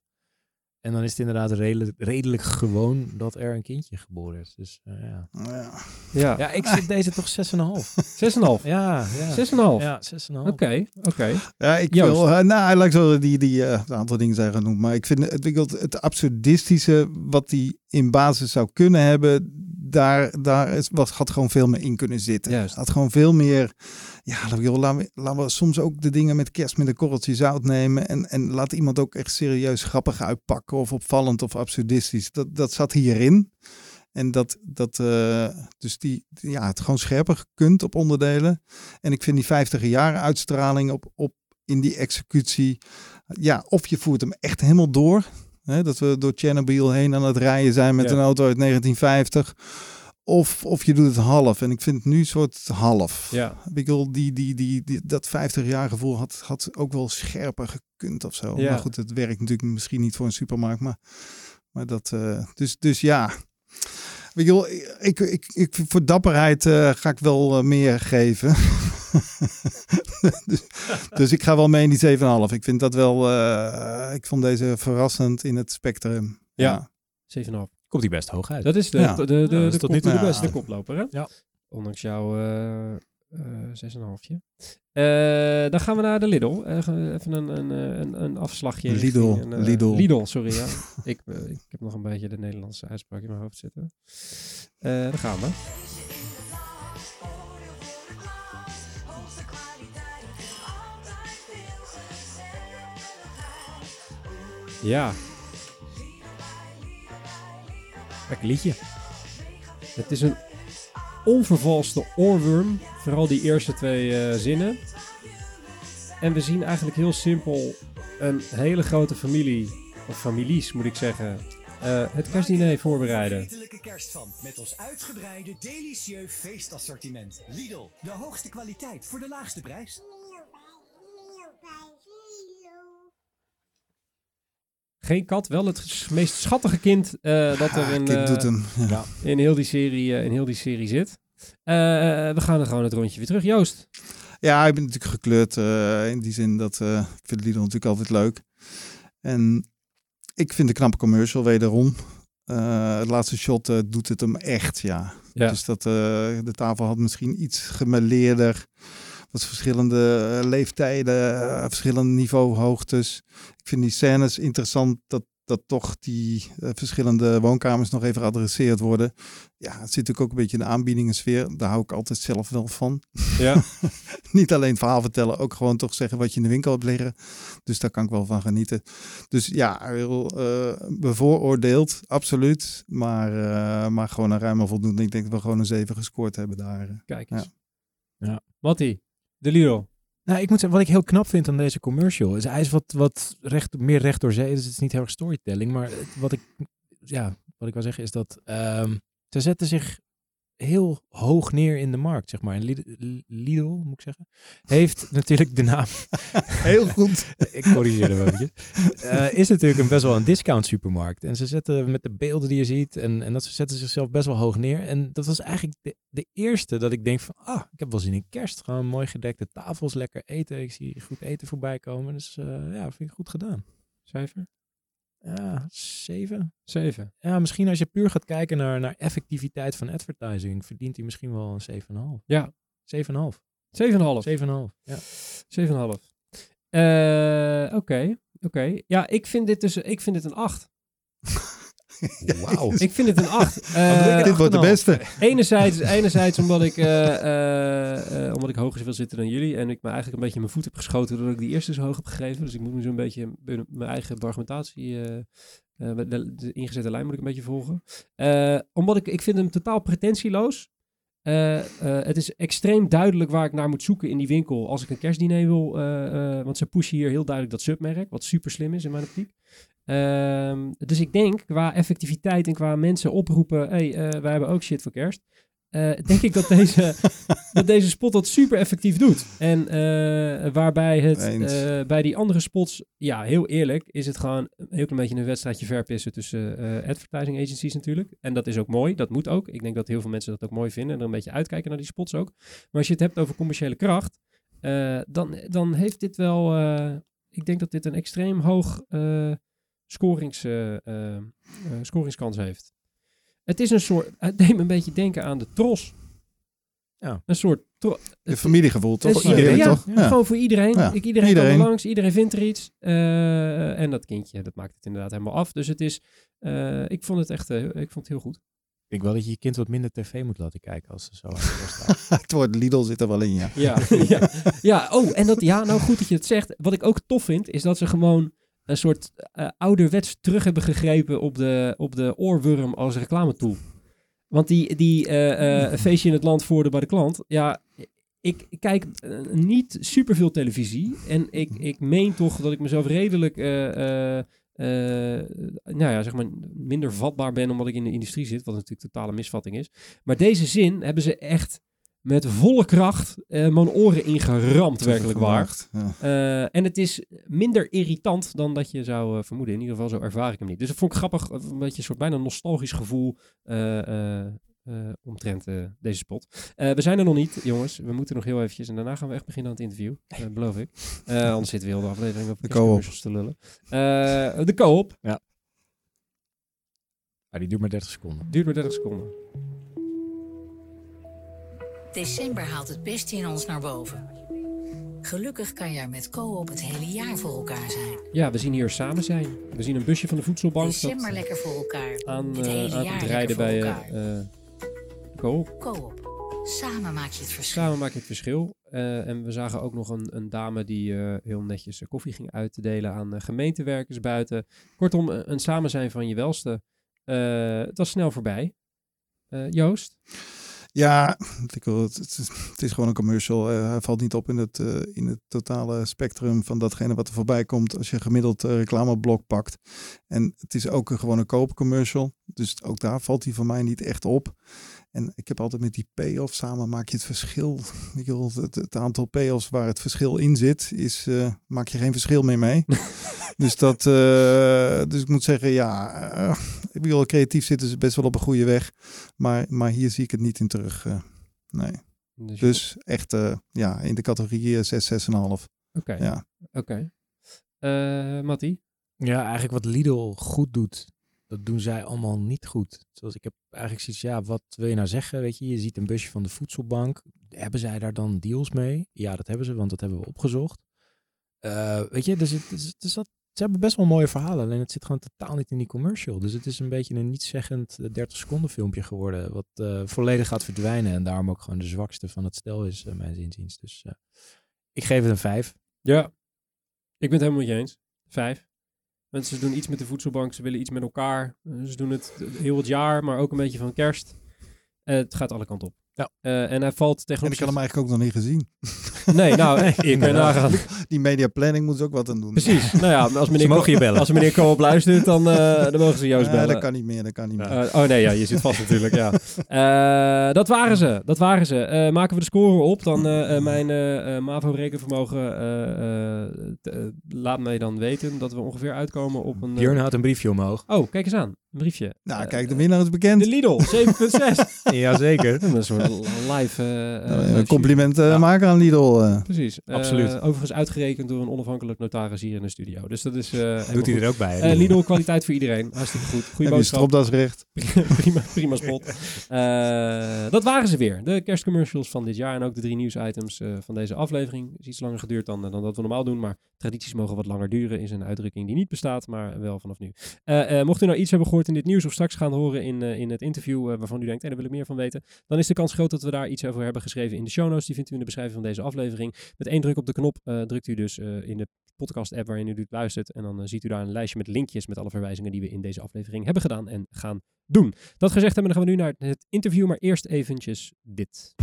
En dan is het inderdaad redelijk, redelijk gewoon dat er een kindje geboren is. Dus eh, ja. Ja. Ja, Ja, ik zit deze toch 6,5. 6,5. [laughs] Ja, ja. 6,5. Ja, 6,5. Oké, oké. Ja, ik Joost. wil, eh, nou, laat ik zo die, die eh, een aantal dingen zijn genoemd. Maar ik vind het, ik wil het, het absurdistische wat die in basis zou kunnen hebben, daar, daar is, wat, had gewoon veel meer in kunnen zitten. Juist. Had gewoon veel meer, ja, laten we, laten we, laten we soms ook de dingen met kerst met een korreltje zout nemen. En, en laat iemand ook echt serieus grappig uitpakken of opvallend of absurdistisch. Dat, dat zat hierin. En dat, dat eh, dus die, ja, het gewoon scherper kunt op onderdelen. En ik vind die 50 jaren uitstraling op, op in die executie. Ja, of je voert hem echt helemaal door. Hè, dat we door Chernobyl heen aan het rijden zijn met Ja. een auto uit 1950. Of, of je doet het half. En ik vind het nu een soort half. Ja. Ik bedoel, die, die, die, die, dat 50 jaar gevoel had, had ook wel scherper gekund of zo. Ja. Maar goed, het werkt natuurlijk misschien niet voor een supermarkt. Maar, maar dat, eh, dus, dus ja. Ik, ik, ik, ik, voor dapperheid eh, ga ik wel eh, meer geven. [laughs] [laughs] dus, dus ik ga wel mee in die 7,5. Ik vind dat wel. eh, ik vond deze verrassend in het spectrum. Ja. 7,5. Komt hij best hoog uit. Dat is de, Ja. de, de, de, dat is de tot nu toe de beste. koploper, hè? Ja. Ondanks jouw eh eh 6,5. Eh dan gaan we naar de Lidl. Eh, even een, een, eh, een, een afslagje. Lidl, richting een, Lidl. Lidl, sorry. Ja. [laughs] ik, ik heb nog een beetje de Nederlandse uitspraak in mijn hoofd zitten. Eh daar gaan we. Ja, Lekker liedje. Het is een onvervalste oorworm. Vooral die eerste twee eh, zinnen. En we zien eigenlijk heel simpel een hele grote familie, of families moet ik zeggen, uh, het kerstdiner voorbereiden. Eetelijke kerst van met ons uitgebreide, delicieux feestassortiment. Lidl, de hoogste kwaliteit voor de laagste prijs. Geen kat, wel het meest schattige kind uh, dat er in, kind doet hem. Ja. in, heel die serie, uh, in heel die serie zit. we gaan er gewoon het rondje weer terug. Joost. Ja, ik ben natuurlijk gekleurd in die zin dat ik vind Lidl natuurlijk altijd leuk. En ik vind de knappe commercial wederom. Uh, het laatste shot uh, doet het hem echt, ja. ja. Dus dat uh, de tafel had misschien iets gemeleerder. Wat verschillende leeftijden, verschillende niveauhoogtes. Ik vind die scènes interessant dat dat toch die uh, verschillende woonkamers nog even geadresseerd worden. Ja, het zit natuurlijk ook een beetje in de aanbiedingensfeer. Daar hou ik altijd zelf wel van. Ja. [laughs] Niet alleen het verhaal vertellen, ook gewoon toch zeggen wat je in de winkel hebt liggen. Dus daar kan ik wel van genieten. Dus ja, heel uh, bevooroordeeld, absoluut. Maar, uh, maar gewoon een ruime voldoende. Ik denk dat we gewoon een 7 gescoord hebben daar. Kijk eens. Ja. ja. Mattie, de Liro. Nou, ik moet zeggen, wat ik heel knap vind aan deze commercial, is hij is wat, wat recht, meer recht door zee. Dus het is niet heel erg storytelling. Maar wat ik, ja, wat ik wil zeggen is dat um, ze zetten zich heel hoog neer in de markt, zeg maar. En Lidl, moet ik zeggen, heeft [laughs] natuurlijk de naam. [laughs] [laughs] heel goed. ik corrigeer hem even. Uh, is natuurlijk een best wel een discount supermarkt. En ze zetten met de beelden die je ziet en, en dat ze zetten zichzelf best wel hoog neer. En dat was eigenlijk de, de eerste dat ik denk van, ah, ik heb wel zin in kerst. Gewoon mooi gedekte tafels, lekker eten. Ik zie goed eten voorbij komen. Dus uh, ja, vind ik goed gedaan. Cijfer? Ja, zeven. Zeven. Ja, misschien als je puur gaat kijken naar, naar effectiviteit van advertising, verdient hij misschien wel een 7,5. Ja. 7,5. 7,5. 7,5. Ja. 7,5. Uh, Oké, oké. Ja, ik vind dit dus ik vind dit een 8. Wauw. [laughs] ik vind het een 8. Uh, dit wordt de beste. Enerzijds, enerzijds omdat, ik, uh, uh, omdat ik hoger wil zitten dan jullie. En ik me eigenlijk een beetje mijn voet heb geschoten doordat ik die eerste zo hoog heb gegeven. Dus ik moet nu zo'n beetje mijn eigen argumentatie, de, de, ingezette lijn moet ik een beetje volgen. omdat ik, ik vind hem totaal pretentieloos. het is extreem duidelijk waar ik naar moet zoeken in die winkel als ik een kerstdiner wil. want ze pushen hier heel duidelijk dat submerk, wat super slim is in mijn optiek. Um, dus ik denk qua effectiviteit en qua mensen oproepen, hey, uh, wij hebben ook shit voor kerst. Uh, denk ik dat [laughs] deze, dat deze spot dat super effectief doet. En uh, waarbij het bij die andere spots, ja, heel eerlijk, is het gewoon een heel klein beetje een wedstrijdje verpissen tussen advertising agencies natuurlijk. En dat is ook mooi, dat moet ook. Ik denk dat heel veel mensen dat ook mooi vinden en er een beetje uitkijken naar die spots ook. Maar als je het hebt over commerciële kracht, dan, dan heeft dit wel, ik denk dat dit een extreem hoog scorings, uh, uh, scoringskans heeft. Het is een soort, [laughs] het deed me een beetje denken aan de tros. Ja. Een soort... De familiegevoel, toch? Voor iedereen, ja, toch? Ja. Gewoon voor iedereen. Ja. Ik, iedereen, iedereen kan er langs, iedereen vindt er iets. Uh, en dat kindje, dat maakt het inderdaad helemaal af. Dus het is, uh, ik vond het echt, uh, ik vond het heel goed. Ik denk wel dat je je kind wat minder tv moet laten kijken als ze zo [laughs] Het woord Lidl zit er wel in, ja. ja. [laughs] ja. Ja, oh, en dat, ja, nou goed dat je het zegt. Wat ik ook tof vind, is dat ze gewoon een soort uh, ouderwets terug hebben gegrepen op de, op de oorworm als reclametool. Want die, die uh, uh, feestje in het land voerde bij de klant, ja, ik kijk niet superveel televisie. En ik, ik meen toch dat ik mezelf redelijk, nou ja, zeg maar, minder vatbaar ben omdat ik in de industrie zit, wat natuurlijk totale misvatting is. Maar deze zin hebben ze echt met volle kracht uh, mijn oren ingeramd, werkelijk waar. Ja. Uh, en het is minder irritant dan dat je zou uh, vermoeden. In ieder geval, zo ervaar ik hem niet. Dus dat vond ik grappig, een beetje een soort bijna nostalgisch gevoel omtrent deze spot. we zijn er nog niet, jongens. We moeten nog heel eventjes. En daarna gaan we echt beginnen aan het interview, beloof ik. [laughs] anders zitten we heel de aflevering op de co-op te lullen. de co-op. Ja. Ah, die duurt maar 30 seconden. Duurt maar 30 seconden. December haalt het beste in ons naar boven. Gelukkig kan je er met Co-op het hele jaar voor elkaar zijn. Ja, we zien hier samen zijn. We zien een busje van de voedselbank. December lekker voor elkaar. Aan, het hele uh, aan het rijden bij uh, Co-op. Co-op. Samen maak je het verschil. Samen maak je het verschil. Uh, en we zagen ook nog een, een dame die uh, heel netjes koffie ging uitdelen aan gemeentewerkers buiten. Kortom, een, een samen zijn van je welste. het was snel voorbij. Joost? Ja, ik het, is, gewoon een commercial. Uh, hij valt niet op in het, uh, in het totale spectrum van datgene wat er voorbij komt als je gemiddeld uh, reclameblok pakt. En het is ook een, gewoon een koopcommercial. Dus ook daar valt hij voor mij niet echt op. En ik heb altijd met die payoff samen maak je het verschil. [laughs] Ik wil, het, het aantal payoffs waar het verschil in zit, is, uh, maak je geen verschil meer mee. [laughs] dus, dat, uh, dus ik moet zeggen, ja, uh, ik bedoel, creatief zitten ze best wel op een goede weg. Maar, maar hier zie ik het niet in terug. nee. Dus, dus echt ja, in de categorie 6, 6,5. Oké. Okay. Ja. Oké. Okay. Mattie? Ja, eigenlijk wat Lidl goed doet dat doen zij allemaal niet goed. Zoals ik heb eigenlijk zoiets, ja, wat wil je nou zeggen? Weet je, je ziet een busje van de voedselbank. Hebben zij daar dan deals mee? Ja, dat hebben ze, want dat hebben we opgezocht. Uh, weet je, dus, het, het, het, ze hebben best wel mooie verhalen. Alleen het zit gewoon totaal niet in die commercial. Dus het is een beetje een niet-zeggend 30 seconden filmpje geworden. Wat uh, volledig gaat verdwijnen. En daarom ook gewoon de zwakste van het stel is, mijn zinziens. Dus ik geef het een 5. Ja, ik ben het helemaal met je eens. 5. Mensen doen iets met de voedselbank, ze willen iets met elkaar. Ze doen het heel het jaar, maar ook een beetje van kerst. Uh, het gaat alle kanten op. Ja. Uh, en hij valt tegen. En ik had hem eigenlijk ook nog niet gezien. Nee, nou, [laughs] ik ben nagaan. Die media planning moet ze ook wat aan doen. Precies. Nou ja, als meneer, mogen je bellen. Als meneer Koop luistert, dan, uh, dan mogen ze Joost ja, bellen. dat kan niet meer, dat kan niet meer. Uh, oh nee, ja, je zit vast natuurlijk, ja. Uh, dat waren ze, dat waren ze. maken we de score op, dan mijn MAVO-rekenvermogen laat mij dan weten dat we ongeveer uitkomen op een... Björn houdt een briefje omhoog. Oh, kijk eens aan. Een briefje. Nou, kijk, de winnaar is bekend. De Lidl, 7,6. [laughs] Jazeker. Dat is een soort live... Uh, compliment ja. maken aan Lidl. Uh. Precies. Absoluut. Uh, overigens uitgerekend door een onafhankelijk notaris hier in de studio. Dus dat is... Doet hij er ook bij. Lidl, kwaliteit voor iedereen. Hartstikke goed. Goeie boodschap. stropdasrecht. [laughs] prima, prima spot. dat waren ze weer. De kerstcommercials van dit jaar. En ook de drie nieuwsitems van deze aflevering. is iets langer geduurd dan, dan dat we normaal doen. Maar tradities mogen wat langer duren. Is een uitdrukking die niet bestaat, maar wel vanaf nu. mocht u nou iets hebben gehoord in dit nieuws of straks gaan horen in, uh, in het interview uh, waarvan u denkt, hey, daar wil ik meer van weten, dan is de kans groot dat we daar iets over hebben geschreven in de show notes. Die vindt u in de beschrijving van deze aflevering. Met één druk op de knop drukt u dus in de podcast-app waarin u dit luistert en dan ziet u daar een lijstje met linkjes met alle verwijzingen die we in deze aflevering hebben gedaan en gaan doen. Dat gezegd hebben, dan gaan we nu naar het interview, maar eerst eventjes dit.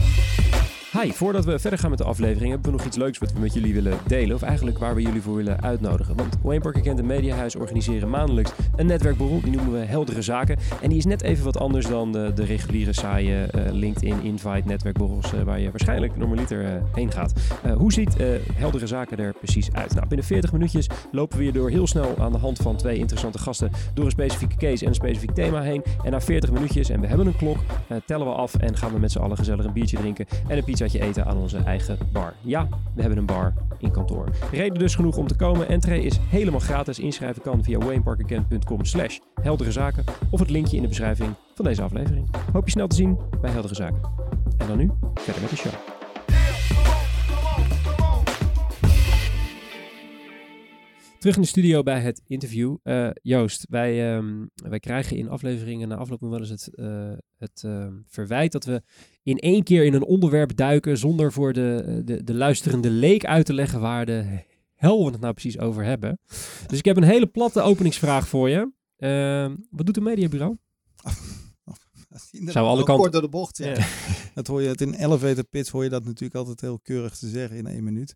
Hi, voordat we verder gaan met de aflevering hebben we nog iets leuks wat we met jullie willen delen. Of eigenlijk waar we jullie voor willen uitnodigen. Want Wayne Parker Kent en Mediahuis organiseren maandelijks een netwerkborrel. Die noemen we Heldere Zaken. En die is net even wat anders dan de, de reguliere saaie uh, LinkedIn invite netwerkborrels. Uh, waar je waarschijnlijk normaliter uh, heen gaat. hoe ziet Heldere Zaken er precies uit? Nou, binnen 40 minuutjes lopen we je door heel snel aan de hand van twee interessante gasten door een specifieke case en een specifiek thema heen. En na 40 minuutjes, en we hebben een klok, tellen we af en gaan we met z'n allen gezellig een biertje drinken en een pizza eten aan onze eigen bar. Ja, we hebben een bar in kantoor. Reden dus genoeg om te komen. Entree is helemaal gratis. Inschrijven kan via wayneparkerkent.com slash heldere zaken of het linkje in de beschrijving van deze aflevering. Hoop je snel te zien bij Heldere Zaken. En dan nu verder met de show. Terug in de studio bij het interview. Uh, Joost, wij, um, wij krijgen in afleveringen na afloop nog wel eens het, uh, het uh, verwijt dat we in één keer in een onderwerp duiken zonder voor de, de, de luisterende leek uit te leggen waar de hel we het nou precies over hebben. Dus ik heb een hele platte openingsvraag voor je. Ehm, wat doet een mediabureau? Zou alle kanten... Kort door de bocht, ja. ja. [laughs] dat hoor je het in elevator pitch hoor je dat natuurlijk altijd heel keurig te zeggen in één minuut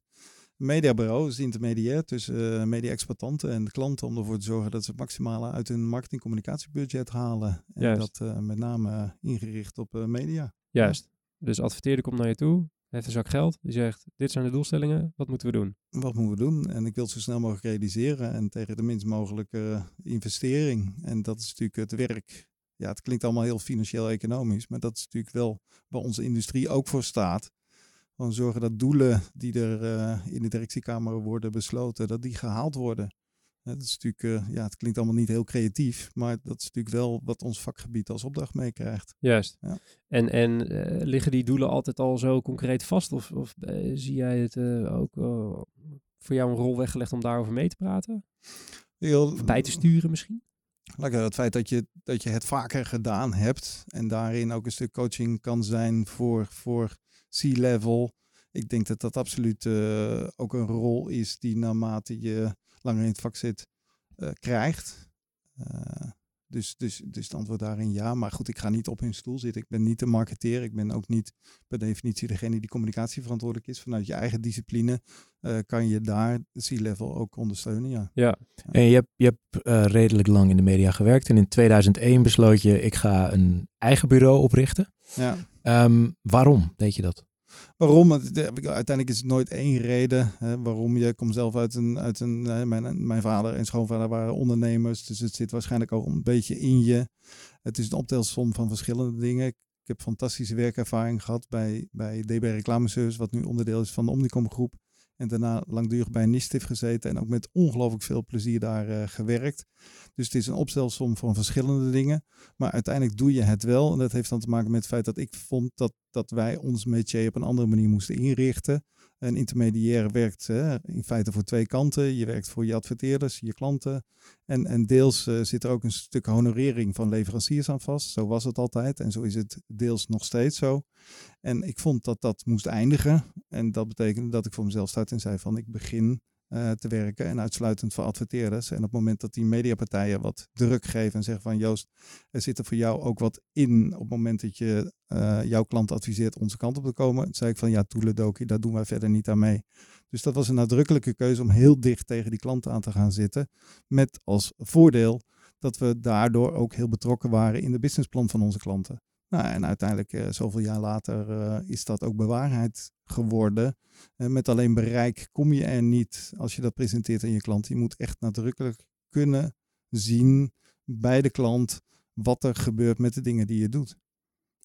mediabureau is intermediair tussen uh, media-exploitanten en de klanten om ervoor te zorgen dat ze het maximale uit hun marketing-communicatiebudget halen. En Juist. dat uh, met name uh, ingericht op media. Juist. Dus adverteerder komt naar je toe, heeft een zak geld, die zegt: Dit zijn de doelstellingen, wat moeten we doen? Wat moeten we doen? En ik wil het zo snel mogelijk realiseren en tegen de minst mogelijke investering. En dat is natuurlijk het werk. Ja, het klinkt allemaal heel financieel-economisch, maar dat is natuurlijk wel waar onze industrie ook voor staat gewoon zorgen dat doelen die er uh, in de directiekamer worden besloten, dat die gehaald worden. Dat is natuurlijk, uh, ja, het klinkt allemaal niet heel creatief, maar dat is natuurlijk wel wat ons vakgebied als opdracht meekrijgt. Juist. Ja. En, en uh, liggen die doelen altijd al zo concreet vast? Of, of zie jij het ook voor jou een rol weggelegd om daarover mee te praten? Heel, bij te sturen misschien? Lekker het feit dat je, dat je het vaker gedaan hebt en daarin ook een stuk coaching kan zijn voor, voor C-level. Ik denk dat dat absoluut ook een rol is die naarmate je langer in het vak zit, uh, krijgt. Uh, Dus, dus, dus het antwoord daarin ja. Maar goed, ik ga niet op hun stoel zitten. Ik ben niet de marketeer. Ik ben ook niet per definitie degene die communicatieverantwoordelijk is. Vanuit je eigen discipline uh, kan je daar C-level ook ondersteunen. Ja. ja. En je hebt, je hebt uh, redelijk lang in de media gewerkt. En in 2001 besloot je, ik ga een eigen bureau oprichten. Ja. Um, waarom deed je dat? Waarom? Uiteindelijk is het nooit één reden hè, waarom je komt zelf uit een. Uit een mijn, mijn vader en schoonvader waren ondernemers, dus het zit waarschijnlijk ook een beetje in je. Het is een optelsom van verschillende dingen. Ik heb fantastische werkervaring gehad bij, bij DB Reclameservice, wat nu onderdeel is van de Omnicom Groep. En daarna langdurig bij Nistif gezeten en ook met ongelooflijk veel plezier daar uh, gewerkt. Dus het is een opstelsom van verschillende dingen. Maar uiteindelijk doe je het wel. En dat heeft dan te maken met het feit dat ik vond dat, dat wij ons métier op een andere manier moesten inrichten. Een intermediair werkt hè, in feite voor twee kanten. Je werkt voor je adverteerders, je klanten. En, en deels uh, zit er ook een stuk honorering van leveranciers aan vast. Zo was het altijd en zo is het deels nog steeds zo. En ik vond dat dat moest eindigen. En dat betekende dat ik voor mezelf start en zei van ik begin uh, te werken en uitsluitend voor adverteerders. En op het moment dat die mediapartijen wat druk geven en zeggen van Joost, er zit er voor jou ook wat in op het moment dat je uh, jouw klant adviseert onze kant op te komen, zei ik van ja, toeledoki, daar doen wij verder niet aan mee. Dus dat was een nadrukkelijke keuze om heel dicht tegen die klanten aan te gaan zitten. Met als voordeel dat we daardoor ook heel betrokken waren in de businessplan van onze klanten. Nou, en uiteindelijk, uh, zoveel jaar later, uh, is dat ook bewaarheid geworden. Uh, met alleen bereik kom je er niet als je dat presenteert aan je klant. Je moet echt nadrukkelijk kunnen zien bij de klant wat er gebeurt met de dingen die je doet.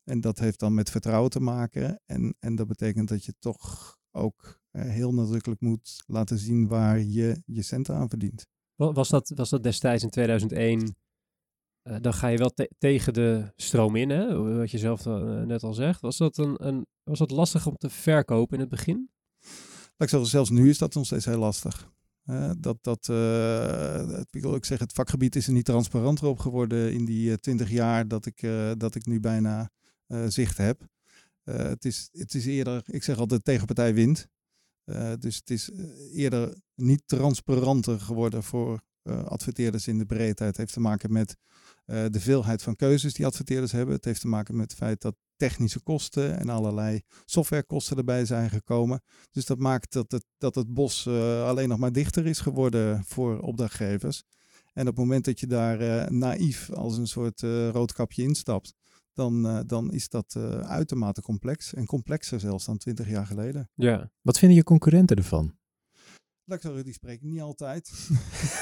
En dat heeft dan met vertrouwen te maken. En, en dat betekent dat je toch ook heel nadrukkelijk moet laten zien waar je je centen aan verdient. Was dat, was dat destijds in 2001 uh, dan ga je wel te tegen de stroom in, hè? wat je zelf uh, net al zegt. Was dat, een, een, was dat lastig om te verkopen in het begin? Ik zelfs nu is dat nog steeds heel lastig. Dat, dat, ik wil ook zeggen, het vakgebied is er niet transparanter op geworden in die twintig jaar dat ik, dat ik nu bijna zicht heb. het, is, het is eerder, ik zeg altijd, tegenpartij wint. dus het is eerder niet transparanter geworden voor adverteerders in de breedheid. Het heeft te maken met uh, de veelheid van keuzes die adverteerders hebben. Het heeft te maken met het feit dat technische kosten en allerlei softwarekosten erbij zijn gekomen. Dus dat maakt dat het, dat het bos uh, alleen nog maar dichter is geworden voor opdrachtgevers. En op het moment dat je daar uh, naïef als een soort roodkapje instapt, dan, dan is dat uitermate complex. En complexer zelfs dan twintig jaar geleden. Ja. Wat vinden je concurrenten ervan? Lectoren die spreken niet altijd.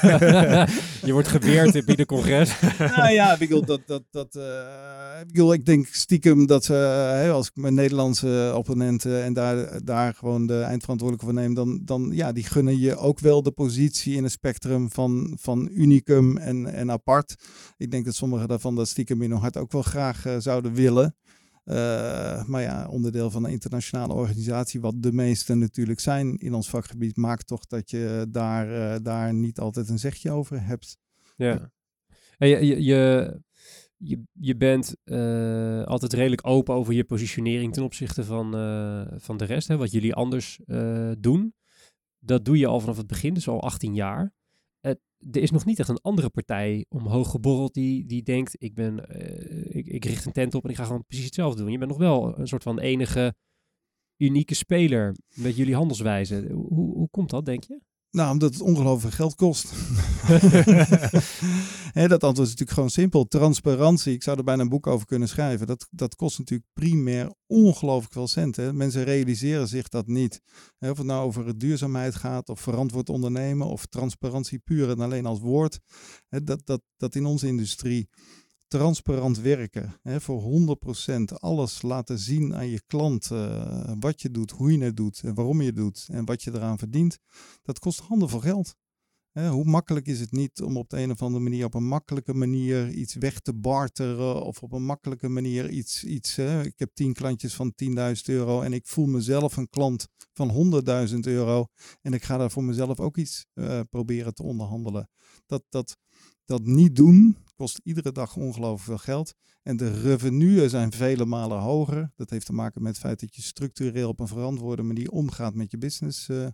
[laughs] je wordt geweerd in ieder congres. [laughs] nou ja, ik bedoel, dat, dat, dat, uh, ik, bedoel, ik denk stiekem dat ze, uh, als ik mijn Nederlandse opponenten en daar, daar gewoon de eindverantwoordelijke voor neem, dan, dan ja, die gunnen je ook wel de positie in het spectrum van, van unicum en, en apart. Ik denk dat sommigen daarvan dat stiekem in hun hart ook wel graag uh, zouden willen. Uh, maar ja, onderdeel van een internationale organisatie, wat de meeste natuurlijk zijn in ons vakgebied, maakt toch dat je daar, uh, daar niet altijd een zegje over hebt. Ja. En je, je, je, je, je bent uh, altijd redelijk open over je positionering ten opzichte van, van de rest, hè, wat jullie anders doen. Dat doe je al vanaf het begin, dus al 18 jaar er is nog niet echt een andere partij omhoog geborreld die, die denkt, ik, ben, uh, ik, ik richt een tent op en ik ga gewoon precies hetzelfde doen. Je bent nog wel een soort van enige unieke speler met jullie handelswijze. Hoe, hoe komt dat, denk je? Nou, omdat het ongelooflijk geld kost. [laughs] dat antwoord is natuurlijk gewoon simpel. Transparantie, ik zou er bijna een boek over kunnen schrijven. Dat, dat kost natuurlijk primair ongelooflijk veel centen. Mensen realiseren zich dat niet. of het nou over duurzaamheid gaat, of verantwoord ondernemen, of transparantie puur en alleen als woord. dat, dat, dat in onze industrie transparant werken. Hè, voor 100% alles laten zien aan je klant uh, wat je doet, hoe je het doet en waarom je het doet en wat je eraan verdient. Dat kost handenvol geld. Hè, hoe makkelijk is het niet om op de een of andere manier op een makkelijke manier iets weg te barteren of op een makkelijke manier iets, iets hè, ik heb 10 klantjes van 10.000 euro en ik voel mezelf een klant van 100.000 euro en ik ga daar voor mezelf ook iets uh, proberen te onderhandelen. Dat, dat, dat niet doen kost iedere dag ongelooflijk veel geld. En de revenuen zijn vele malen hoger. Dat heeft te maken met het feit dat je structureel op een verantwoorde manier omgaat met je business. Uh,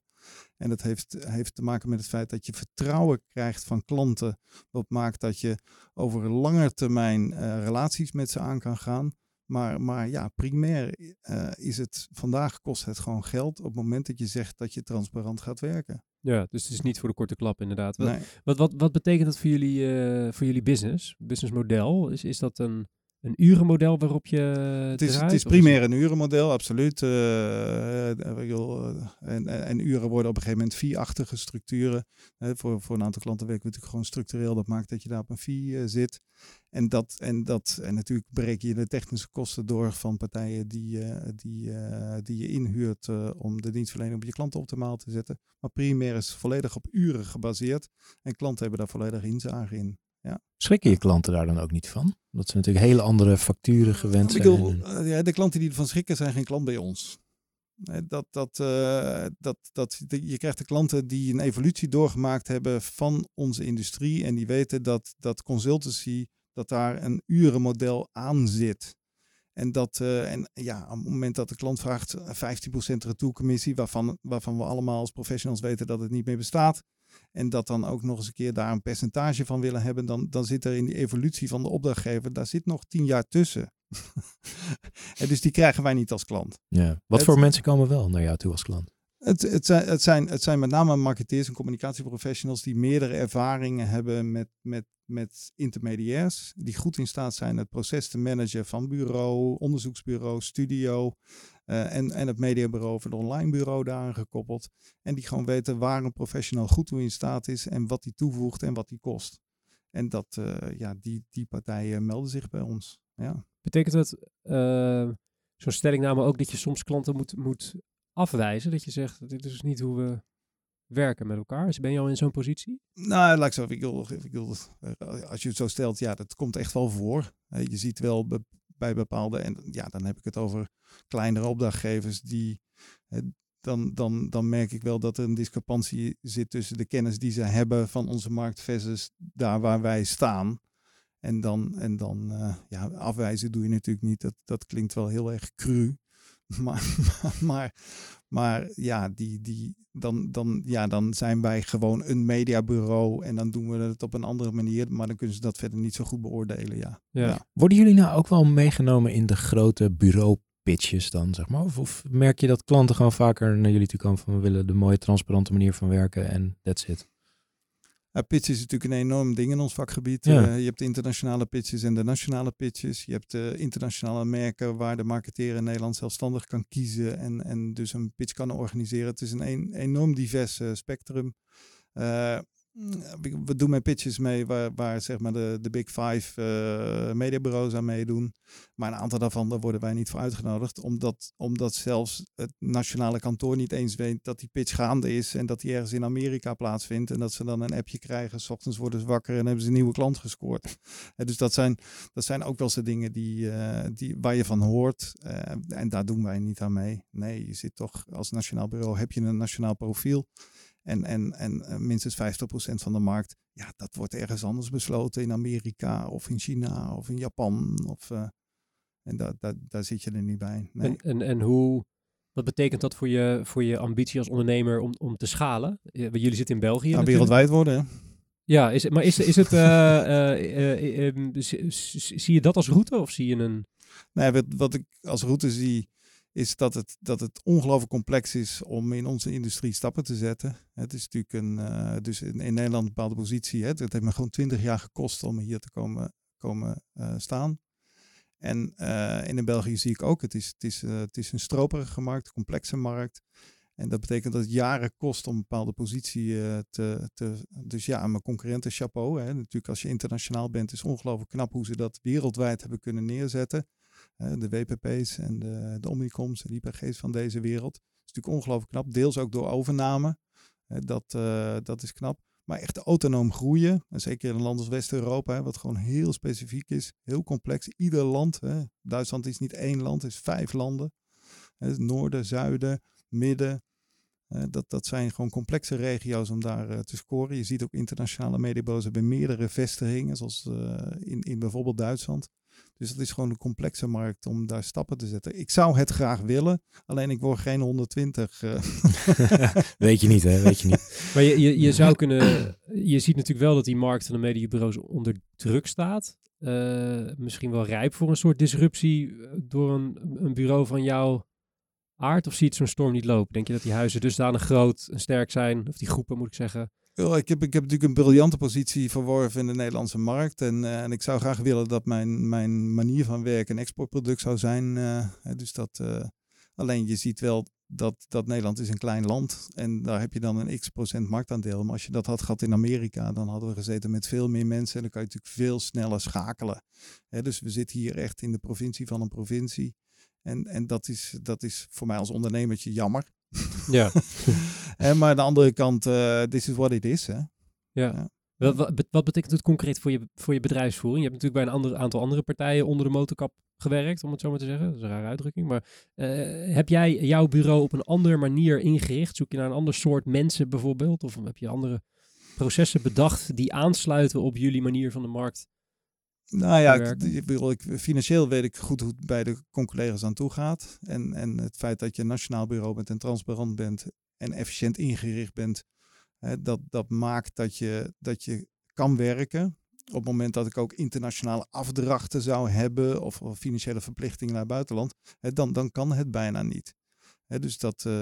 en dat heeft, heeft te maken met het feit dat je vertrouwen krijgt van klanten. Wat maakt dat je over een lange termijn uh, relaties met ze aan kan gaan. Maar, maar ja, primair uh, is het, vandaag kost het gewoon geld op het moment dat je zegt dat je transparant gaat werken. Ja, dus het is niet voor de korte klap inderdaad. Wat, Nee. wat, wat, wat betekent dat voor jullie, eh, voor jullie business, businessmodel? Is, is dat een, een urenmodel waarop je Het is, draait, het is primair een urenmodel, absoluut. Eh, eh, eh, en, en, en uren worden op een gegeven moment fee-achtige structuren. Voor, voor een aantal klanten werken we natuurlijk gewoon structureel. Dat maakt dat je daar op een fee eh, zit. En, dat, en, dat, en natuurlijk breek je de technische kosten door van partijen die, die, die je inhuurt om de dienstverlening op je klanten optimaal te zetten. Maar primair is volledig op uren gebaseerd. En klanten hebben daar volledig inzage in. Ja. Schrikken je klanten daar dan ook niet van? Dat ze natuurlijk hele andere facturen gewend zijn. bedoel, en- eh, ja, de klanten die ervan schrikken zijn geen klant bij ons. Dat, dat, eh, dat, dat, je krijgt de klanten die een evolutie doorgemaakt hebben van onze industrie. En die weten dat, dat consultancy, dat daar een urenmodel aan zit. En, dat, eh, en ja, op het moment dat de klant vraagt eh, 15% retourcommissie, waarvan, waarvan we allemaal als professionals weten dat het niet meer bestaat. En dat dan ook nog eens een keer daar een percentage van willen hebben, dan, dan zit er in die evolutie van de opdrachtgever, daar zit nog tien jaar tussen. [laughs] en dus die krijgen wij niet als klant. ja. Wat Het- voor mensen komen wel naar jou toe als klant? Het, het, zijn, het, zijn, het zijn met name marketeers en communicatieprofessionals die meerdere ervaringen hebben met, met, met intermediairs. Die goed in staat zijn het proces te managen van bureau, onderzoeksbureau, studio eh, en, en het mediabureau of het online bureau daaraan gekoppeld. En die gewoon weten waar een professional goed toe in staat is en wat die toevoegt en wat die kost. En dat, eh, ja, die, die partijen melden zich bij ons. Ja. Betekent dat eh, zo'n stellingname ook dat je soms klanten moet, moet afwijzen? Dat je zegt, dit is niet hoe we werken met elkaar. Dus ben je al in zo'n positie? Nou, laat ik zo. Ik wil, ik wil, als je het zo stelt, ja, dat komt echt wel voor. Je ziet wel bij bepaalde, en ja, dan heb ik het over kleinere opdrachtgevers die. Dan, dan, dan merk ik wel dat er een discrepantie zit tussen de kennis die ze hebben van onze markt versus daar waar wij staan. En dan, en dan eh, ja, afwijzen doe je natuurlijk niet. Dat, dat klinkt wel heel erg cru. [laughs] Maar, maar, maar ja, die, die, dan, dan, ja, dan zijn wij gewoon een mediabureau en dan doen we het op een andere manier. Maar dan kunnen ze dat verder niet zo goed beoordelen, ja. Ja. Worden jullie nou ook wel meegenomen in de grote bureau-pitches dan, zeg maar? Of, of merk je dat klanten gewoon vaker naar jullie toe komen van we willen de mooie, transparante manier van werken en that's it? Uh, pitch is natuurlijk een enorm ding in ons vakgebied. Ja. Eh, je hebt de internationale pitches en de nationale pitches. Je hebt de internationale merken waar de marketeer in Nederland zelfstandig kan kiezen en, en dus een pitch kan organiseren. Het is een, een enorm divers eh, spectrum. Eh, we doen met pitches mee waar, waar zeg maar de, de Big Five eh, mediabureaus aan meedoen. Maar een aantal daarvan daar worden wij niet voor uitgenodigd. Omdat, omdat zelfs het nationale kantoor niet eens weet dat die pitch gaande is. En dat die ergens in Amerika plaatsvindt. En dat ze dan een appje krijgen. S ochtends worden ze wakker en hebben ze een nieuwe klant gescoord. Dus dat zijn, dat zijn ook wel eens dingen die, eh, die, waar je van hoort. Eh, en daar doen wij niet aan mee. Nee, je zit toch als nationaal bureau heb je een nationaal profiel. En, en, en eh, minstens 50% van de markt, ja, dat wordt ergens anders besloten in Amerika of in China of in Japan. Of, eh, en da, da, daar zit je er niet bij. Nee. En, en, en hoe, wat betekent dat voor je, voor je ambitie als ondernemer om, om te schalen? Jullie zitten in België. Nou, wereldwijd worden. hè. Ja, is, het- maar is, is het, eh, zie- zie je dat als route of zie je een... Nee, wat, wat ik als route zie, is dat het, dat het ongelooflijk complex is om in onze industrie stappen te zetten. Het is natuurlijk een, eh, dus in, in Nederland een bepaalde positie. Hè. Het heeft me gewoon twintig jaar gekost om hier te komen, komen eh, staan. En, eh, in België zie ik ook, het is, het is, het is een stroperige markt, complexe markt. En dat betekent dat het jaren kost om een bepaalde positie te, te... Dus ja, mijn concurrenten chapeau. Hè. Natuurlijk als je internationaal bent, is ongelooflijk knap hoe ze dat wereldwijd hebben kunnen neerzetten. Eh, de WPP's en de, de Omnicoms en IPG's van deze wereld. Dat is natuurlijk ongelooflijk knap. Deels ook door overname. Eh, dat, eh, dat is knap. Maar echt autonoom groeien, en zeker in een land als West-Europa, wat gewoon heel specifiek is, heel complex. Ieder land, hè, Duitsland is niet één land, het is vijf landen. Hè, noorden, zuiden, midden, dat, dat zijn gewoon complexe regio's om daar uh, te scoren. Je ziet ook internationale mediabureaus hebben meerdere vestigingen, zoals uh, in, in bijvoorbeeld Duitsland. Dus dat is gewoon een complexe markt om daar stappen te zetten. Ik zou het graag willen, alleen ik word geen 120. [laughs] Weet je niet, hè? Weet je niet. [laughs] Maar je, je, je zou kunnen. Je ziet natuurlijk wel dat die markt van de mediabureaus onder druk staat. misschien wel rijp voor een soort disruptie door een, een bureau van jouw aard? Of ziet zo'n storm niet lopen? Denk je dat die huizen dusdanig groot en sterk zijn? Of die groepen, moet ik zeggen? Ik heb, ik heb natuurlijk een briljante positie verworven in de Nederlandse markt. En, uh, en ik zou graag willen dat mijn, mijn manier van werken een exportproduct zou zijn. Uh, dus dat, uh, alleen je ziet wel dat, dat Nederland is een klein land. En daar heb je dan een x procent marktaandeel. Maar als je dat had gehad in Amerika, dan hadden we gezeten met veel meer mensen. En dan kan je natuurlijk veel sneller schakelen. dus we zitten hier echt in de provincie van een provincie. En, en dat, is, dat is voor mij als ondernemertje jammer. [laughs] Ja. [laughs] en, maar aan de andere kant, uh, this is what it is. Hè? Ja. ja. Wat, wat, wat, betekent het concreet voor je, voor je bedrijfsvoering? Je hebt natuurlijk bij een ander, aantal andere partijen onder de motorkap gewerkt, om het zo maar te zeggen. Dat is een rare uitdrukking. Maar uh, heb jij jouw bureau op een andere manier ingericht? Zoek je naar een ander soort mensen bijvoorbeeld? Of heb je andere processen bedacht die aansluiten op jullie manier van de markt nou ja, ik, ik, financieel weet ik goed hoe het bij de conculega's aan toe gaat. En, en het feit dat je een nationaal bureau bent en transparant bent en efficiënt ingericht bent, hè, dat, dat maakt dat je, dat je kan werken. Op het moment dat ik ook internationale afdrachten zou hebben of, of financiële verplichtingen naar het buitenland, hè, dan, dan kan het bijna niet dus dat uh,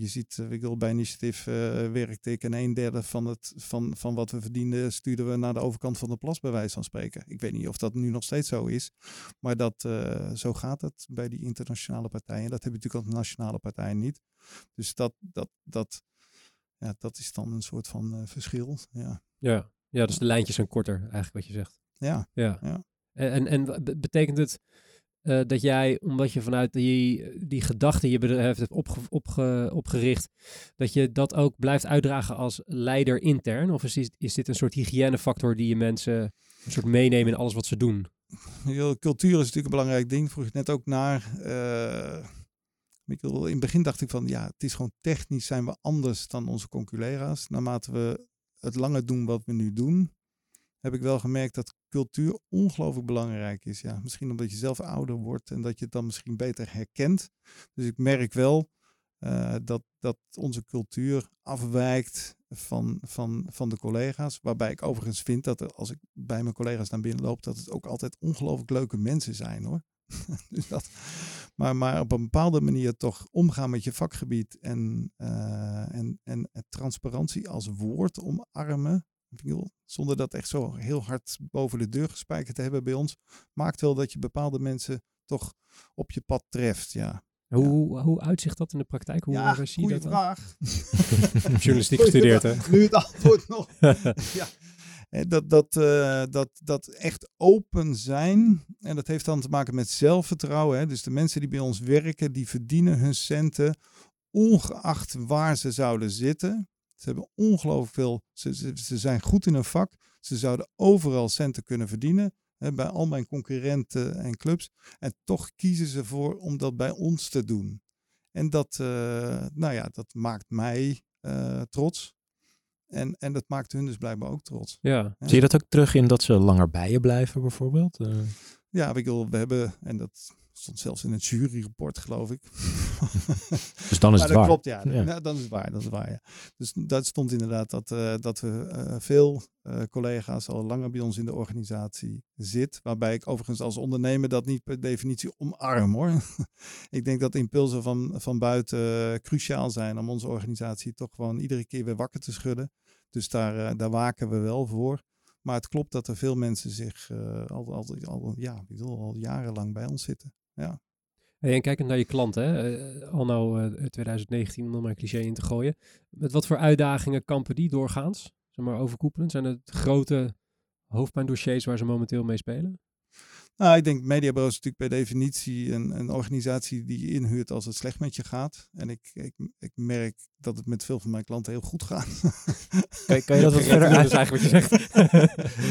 je ziet, uh, wil bij initiatief uh, werkte ik en een derde van, het, van, van wat we verdienden stuurden we naar de overkant van de plas bij wijze van spreken. Ik weet niet of dat nu nog steeds zo is, maar dat, zo gaat het bij die internationale partijen. Dat hebben natuurlijk ook de nationale partijen niet. Dus dat, dat, dat, ja, dat is dan een soort van verschil. Ja. Ja. ja, dus de lijntjes zijn korter eigenlijk wat je zegt. Ja. ja. ja. En, en betekent het uh, dat jij, omdat je vanuit die, die gedachte je bedrijf hebt opge, opge, opgericht, dat je dat ook blijft uitdragen als leider intern? Of is, is dit een soort hygiënefactor die je mensen een soort meenemen in alles wat ze doen? Cultuur is natuurlijk een belangrijk ding. Vroeg je net ook naar. Uh, in het begin dacht ik van ja, het is gewoon technisch zijn we anders dan onze conculega's. Naarmate we het langer doen wat we nu doen, heb ik wel gemerkt dat cultuur ongelooflijk belangrijk is. Ja, misschien omdat je zelf ouder wordt en dat je het dan misschien beter herkent. Dus ik merk wel uh, dat, dat onze cultuur afwijkt van, van, van de collega's. Waarbij ik overigens vind dat als ik bij mijn collega's naar binnen loop, dat het ook altijd ongelooflijk leuke mensen zijn hoor. [laughs] dus dat, maar, maar op een bepaalde manier toch omgaan met je vakgebied en, uh, en, en transparantie als woord omarmen zonder dat echt zo heel hard boven de deur gespijkerd te hebben bij ons, maakt wel dat je bepaalde mensen toch op je pad treft. Ja. Hoe, hoe uitzicht dat in de praktijk? Hoe ja, zie je dat vraag. [laughs] Journalistiek gestudeerd, hè? Nu het antwoord nog. [laughs] ja. Dat, dat, uh, dat, dat echt open zijn. En dat heeft dan te maken met zelfvertrouwen. Hè? Dus de mensen die bij ons werken, die verdienen hun centen ongeacht waar ze zouden zitten. Ze hebben ongelooflijk veel, ze, ze, zijn goed in hun vak. Ze zouden overal centen kunnen verdienen. Hè, bij al mijn concurrenten en clubs. En toch kiezen ze voor om dat bij ons te doen. En dat, uh, nou ja, dat maakt mij uh, trots. En, en dat maakt hun dus blijkbaar ook trots. Ja. Zie je dat ook terug in dat ze langer bij je blijven, bijvoorbeeld? Uh... Ja, we hebben, en dat stond zelfs in het juryrapport, geloof ik. [laughs] dus dan is het dat waar. Klopt, ja. ja. dan is het waar. Dat is waar ja. Dus dat stond inderdaad dat, uh, dat we uh, veel uh, collega's al langer bij ons in de organisatie zit. Waarbij ik overigens als ondernemer dat niet per definitie omarm hoor. [laughs] ik denk dat impulsen van, van buiten cruciaal zijn om onze organisatie toch gewoon iedere keer weer wakker te schudden. Dus daar, daar waken we wel voor. Maar het klopt dat er veel mensen zich al, al, al, ja, ik bedoel, al jarenlang bij ons zitten. Ja. Hey, en kijkend naar je klanten, hè? Uh, al nou uh, 2019 om maar een cliché in te gooien. Met wat voor uitdagingen kampen die doorgaans? Zeg maar overkoepelend. Zijn het grote hoofdpijndossiers waar ze momenteel mee spelen? Nou, ik denk mediabureau is natuurlijk per definitie een, een organisatie die je inhuurt als het slecht met je gaat. En ik, ik, ik merk dat het met veel van mijn klanten heel goed gaat. Kan, [laughs] [laughs] [laughs] kan je dat wat verder uitleggen? wat je zegt.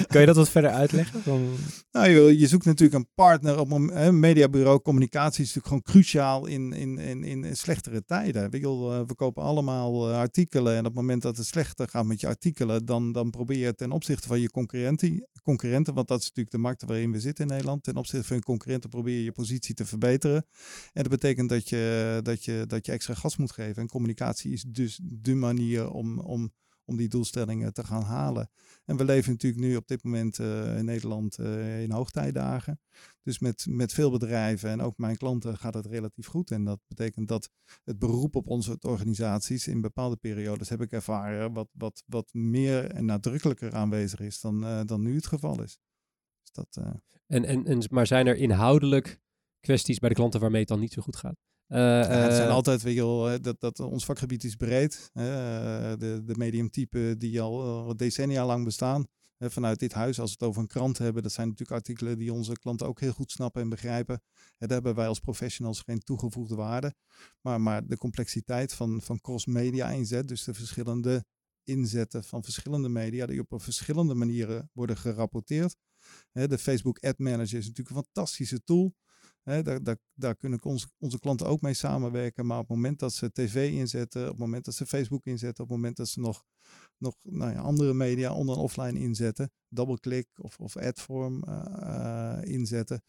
kan je dat wat verder uitleggen? Dan... Nou, je, je, zoekt natuurlijk een partner op een mediabureau. Communicatie is natuurlijk gewoon cruciaal in, in, in, in slechtere tijden. We, eh, we kopen allemaal eh, artikelen en op het moment dat het slechter gaat met je artikelen, dan, dan probeer je ten opzichte van je concurrenten, concurrenten, want dat is natuurlijk de markt waarin we zitten in Nederland, ten opzichte van je concurrenten probeer je je positie te verbeteren. En dat betekent dat je, dat je, dat je extra gas moet geven. En communicatie is dus de manier om, om, om die doelstellingen te gaan halen. En we leven natuurlijk nu op dit moment uh, in Nederland uh, in hoogtijdagen. Dus met, met veel bedrijven en ook mijn klanten gaat het relatief goed. En dat betekent dat het beroep op onze organisaties in bepaalde periodes heb ik ervaren wat, wat, wat meer en nadrukkelijker aanwezig is dan, uh, dan nu het geval is. Dus dat, en, en, en, maar zijn er inhoudelijk kwesties bij de klanten waarmee het dan niet zo goed gaat? Uh, ja, het zijn altijd, weet je wel, dat, dat ons vakgebied is breed. Uh, de, de mediumtypen die al decennia lang bestaan. Uh, vanuit dit huis, als we het over een krant hebben, dat zijn natuurlijk artikelen die onze klanten ook heel goed snappen en begrijpen. daar hebben wij als professionals geen toegevoegde waarde. Maar, maar de complexiteit van, van cross-media inzet, dus de verschillende inzetten van verschillende media, die op verschillende manieren worden gerapporteerd. de Facebook Ad Manager is natuurlijk een fantastische tool daar, daar, kunnen onze, onze klanten ook mee samenwerken. Maar op het moment dat ze tv inzetten, op het moment dat ze Facebook inzetten, op het moment dat ze nog, nog nou ja, andere media online offline inzetten, double-click of, of adform uh, inzetten.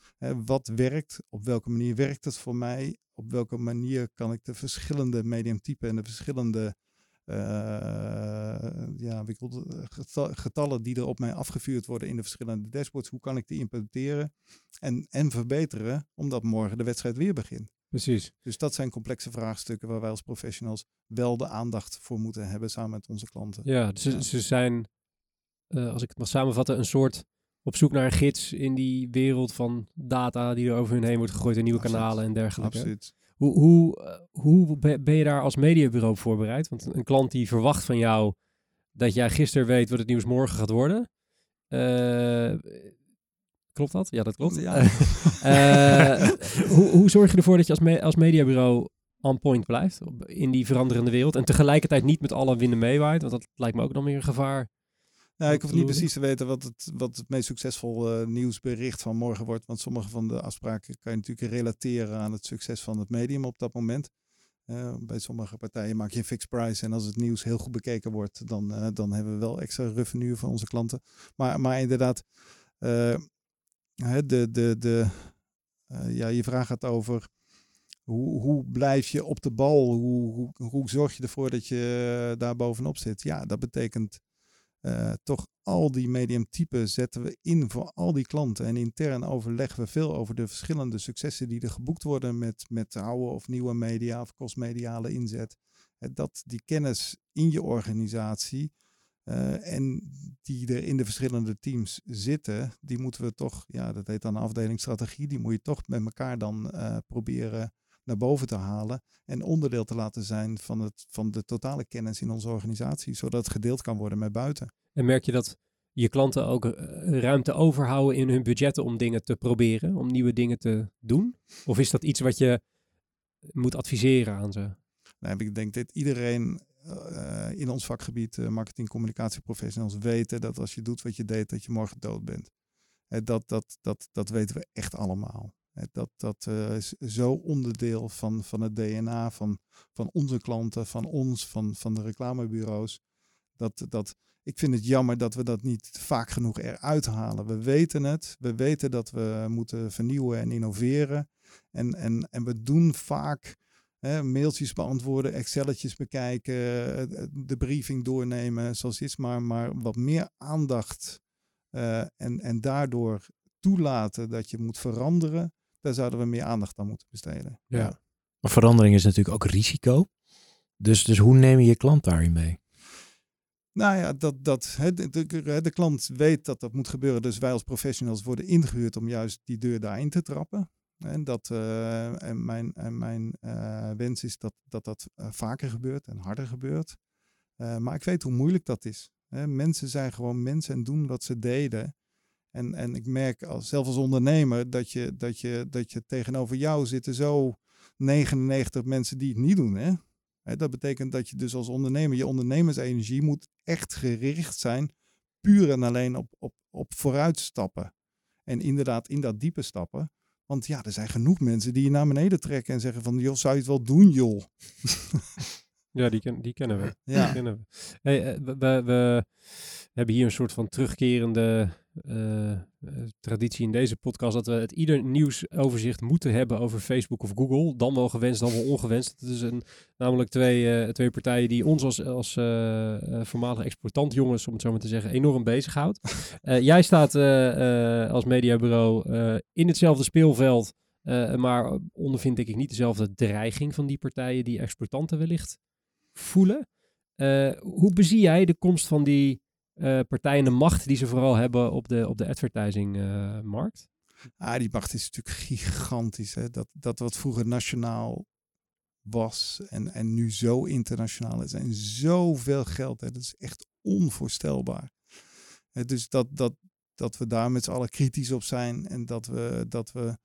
wat werkt? Op welke manier werkt het voor mij? Op welke manier kan ik de verschillende mediumtypen en de verschillende ja, getallen die er op mij afgevuurd worden in de verschillende dashboards. Hoe kan ik die implementeren en, en verbeteren, omdat morgen de wedstrijd weer begint. Precies. Dus dat zijn complexe vraagstukken waar wij als professionals wel de aandacht voor moeten hebben samen met onze klanten. Ja, dus ja. ze zijn, uh, als ik het mag samenvatten, een soort op zoek naar een gids in die wereld van data die er over hun heen wordt gegooid in nieuwe Absoluut. kanalen en dergelijke. Absoluut. Hoe, hoe, eh, hoe ben je daar als mediabureau voorbereid? Want een klant die verwacht van jou dat jij gisteren weet wat het nieuws morgen gaat worden. Uh, klopt dat? Ja, dat klopt. Ja. uh, hoe, hoe zorg je ervoor dat je als, me als mediabureau on point blijft in die veranderende wereld en tegelijkertijd niet met alle winden meewaait? Want dat lijkt me ook nog meer een gevaar nou, ik hoef niet precies te weten wat het, wat het meest succesvol uh, nieuwsbericht van morgen wordt. Want sommige van de afspraken kan je natuurlijk relateren aan het succes van het medium op dat moment. Uh, bij sommige partijen maak je een fixed price. En als het nieuws heel goed bekeken wordt, dan, uh, dan hebben we wel extra revenue voor onze klanten. Maar, maar inderdaad, de, de, de, ja, je vraag gaat over hoe, hoe blijf je op de bal? Hoe, hoe, hoe zorg je ervoor dat je daar bovenop zit? Ja, dat betekent uh, toch al die mediumtypen zetten we in voor al die klanten. En intern overleggen we veel over de verschillende successen die er geboekt worden met, met oude of nieuwe media of crossmediale inzet. Uh, dat die kennis in je organisatie uh, en die er in de verschillende teams zitten, die moeten we toch, ja, dat heet dan afdelingsstrategie, die moet je toch met elkaar dan proberen naar boven te halen en onderdeel te laten zijn van, het, van de totale kennis in onze organisatie, zodat het gedeeld kan worden met buiten. En merk je dat je klanten ook eh, ruimte overhouden in hun budgetten om dingen te proberen, om nieuwe dingen te doen? Of is dat iets wat je moet adviseren aan ze? Nee, ik denk dat iedereen uh, in ons vakgebied, uh, marketing, communicatie professionals, weten dat als je doet wat je deed, dat je morgen dood bent. dat, dat, dat, dat weten we echt allemaal. Dat, dat uh, is zo onderdeel van, van het DNA van, van onze klanten, van ons, van, van de reclamebureaus. Dat, dat, ik vind het jammer dat we dat niet vaak genoeg eruit halen. We weten het. We weten dat we moeten vernieuwen en innoveren. En, en, en we doen vaak hè, mailtjes beantwoorden, Excelletjes bekijken, de briefing doornemen, zoals is, maar, maar wat meer aandacht uh, en, en daardoor toelaten dat je moet veranderen daar zouden we meer aandacht aan moeten besteden. Ja. Maar verandering is natuurlijk ook risico. Dus, dus hoe neem je je klant daarin mee? Nou ja, dat, dat, de, de, de, klant weet dat dat moet gebeuren. Dus wij als professionals worden ingehuurd om juist die deur daarin te trappen. En, dat, uh, en mijn, en mijn uh, wens is dat dat, dat uh, vaker gebeurt en harder gebeurt. maar ik weet hoe moeilijk dat is. Hè, mensen zijn gewoon mensen en doen wat ze deden. En, en ik merk als, zelf als ondernemer dat je, dat, je, dat je tegenover jou zitten zo 99 mensen die het niet doen. Hè? Hè, dat betekent dat je dus als ondernemer, je ondernemersenergie moet echt gericht zijn, puur en alleen op, op, op vooruitstappen. En inderdaad in dat diepe stappen. Want ja, er zijn genoeg mensen die je naar beneden trekken en zeggen van, joh, zou je het wel doen, joh? [laughs] Ja, die, ken, die kennen we. Ja. Die kennen we. Hey, eh, we, we, we hebben hier een soort van terugkerende eh, eh, traditie in deze podcast dat we het ieder nieuwsoverzicht moeten hebben over Facebook of Google. Dan wel gewenst, dan wel ongewenst. Het is een, namelijk twee, eh, twee partijen die ons als, als eh, voormalig exploitant jongens, om het zo maar te zeggen, enorm bezighoudt. [laughs] Jij staat als mediabureau in hetzelfde speelveld, maar ondervind denk ik niet dezelfde dreiging van die partijen die exploitanten wellicht voelen. Hoe bezie jij de komst van die eh, partijen, de macht die ze vooral hebben op de, op de advertising-markt? Ah, die macht is natuurlijk gigantisch. Hè? Dat, dat wat vroeger nationaal was en, en nu zo internationaal is. En zoveel geld. Hè? Dat is echt onvoorstelbaar. Hè, dus dat, dat, dat we daar met z'n allen kritisch op zijn. En dat we... Dat we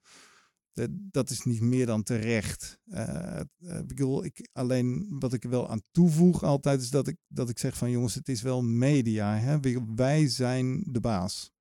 dat- is niet meer dan terecht. Eh, eh, ik bedoel, ik, alleen wat ik er wel aan toevoeg altijd is dat ik, dat ik zeg van jongens, het is wel media. Hè? Wij- zijn de baas.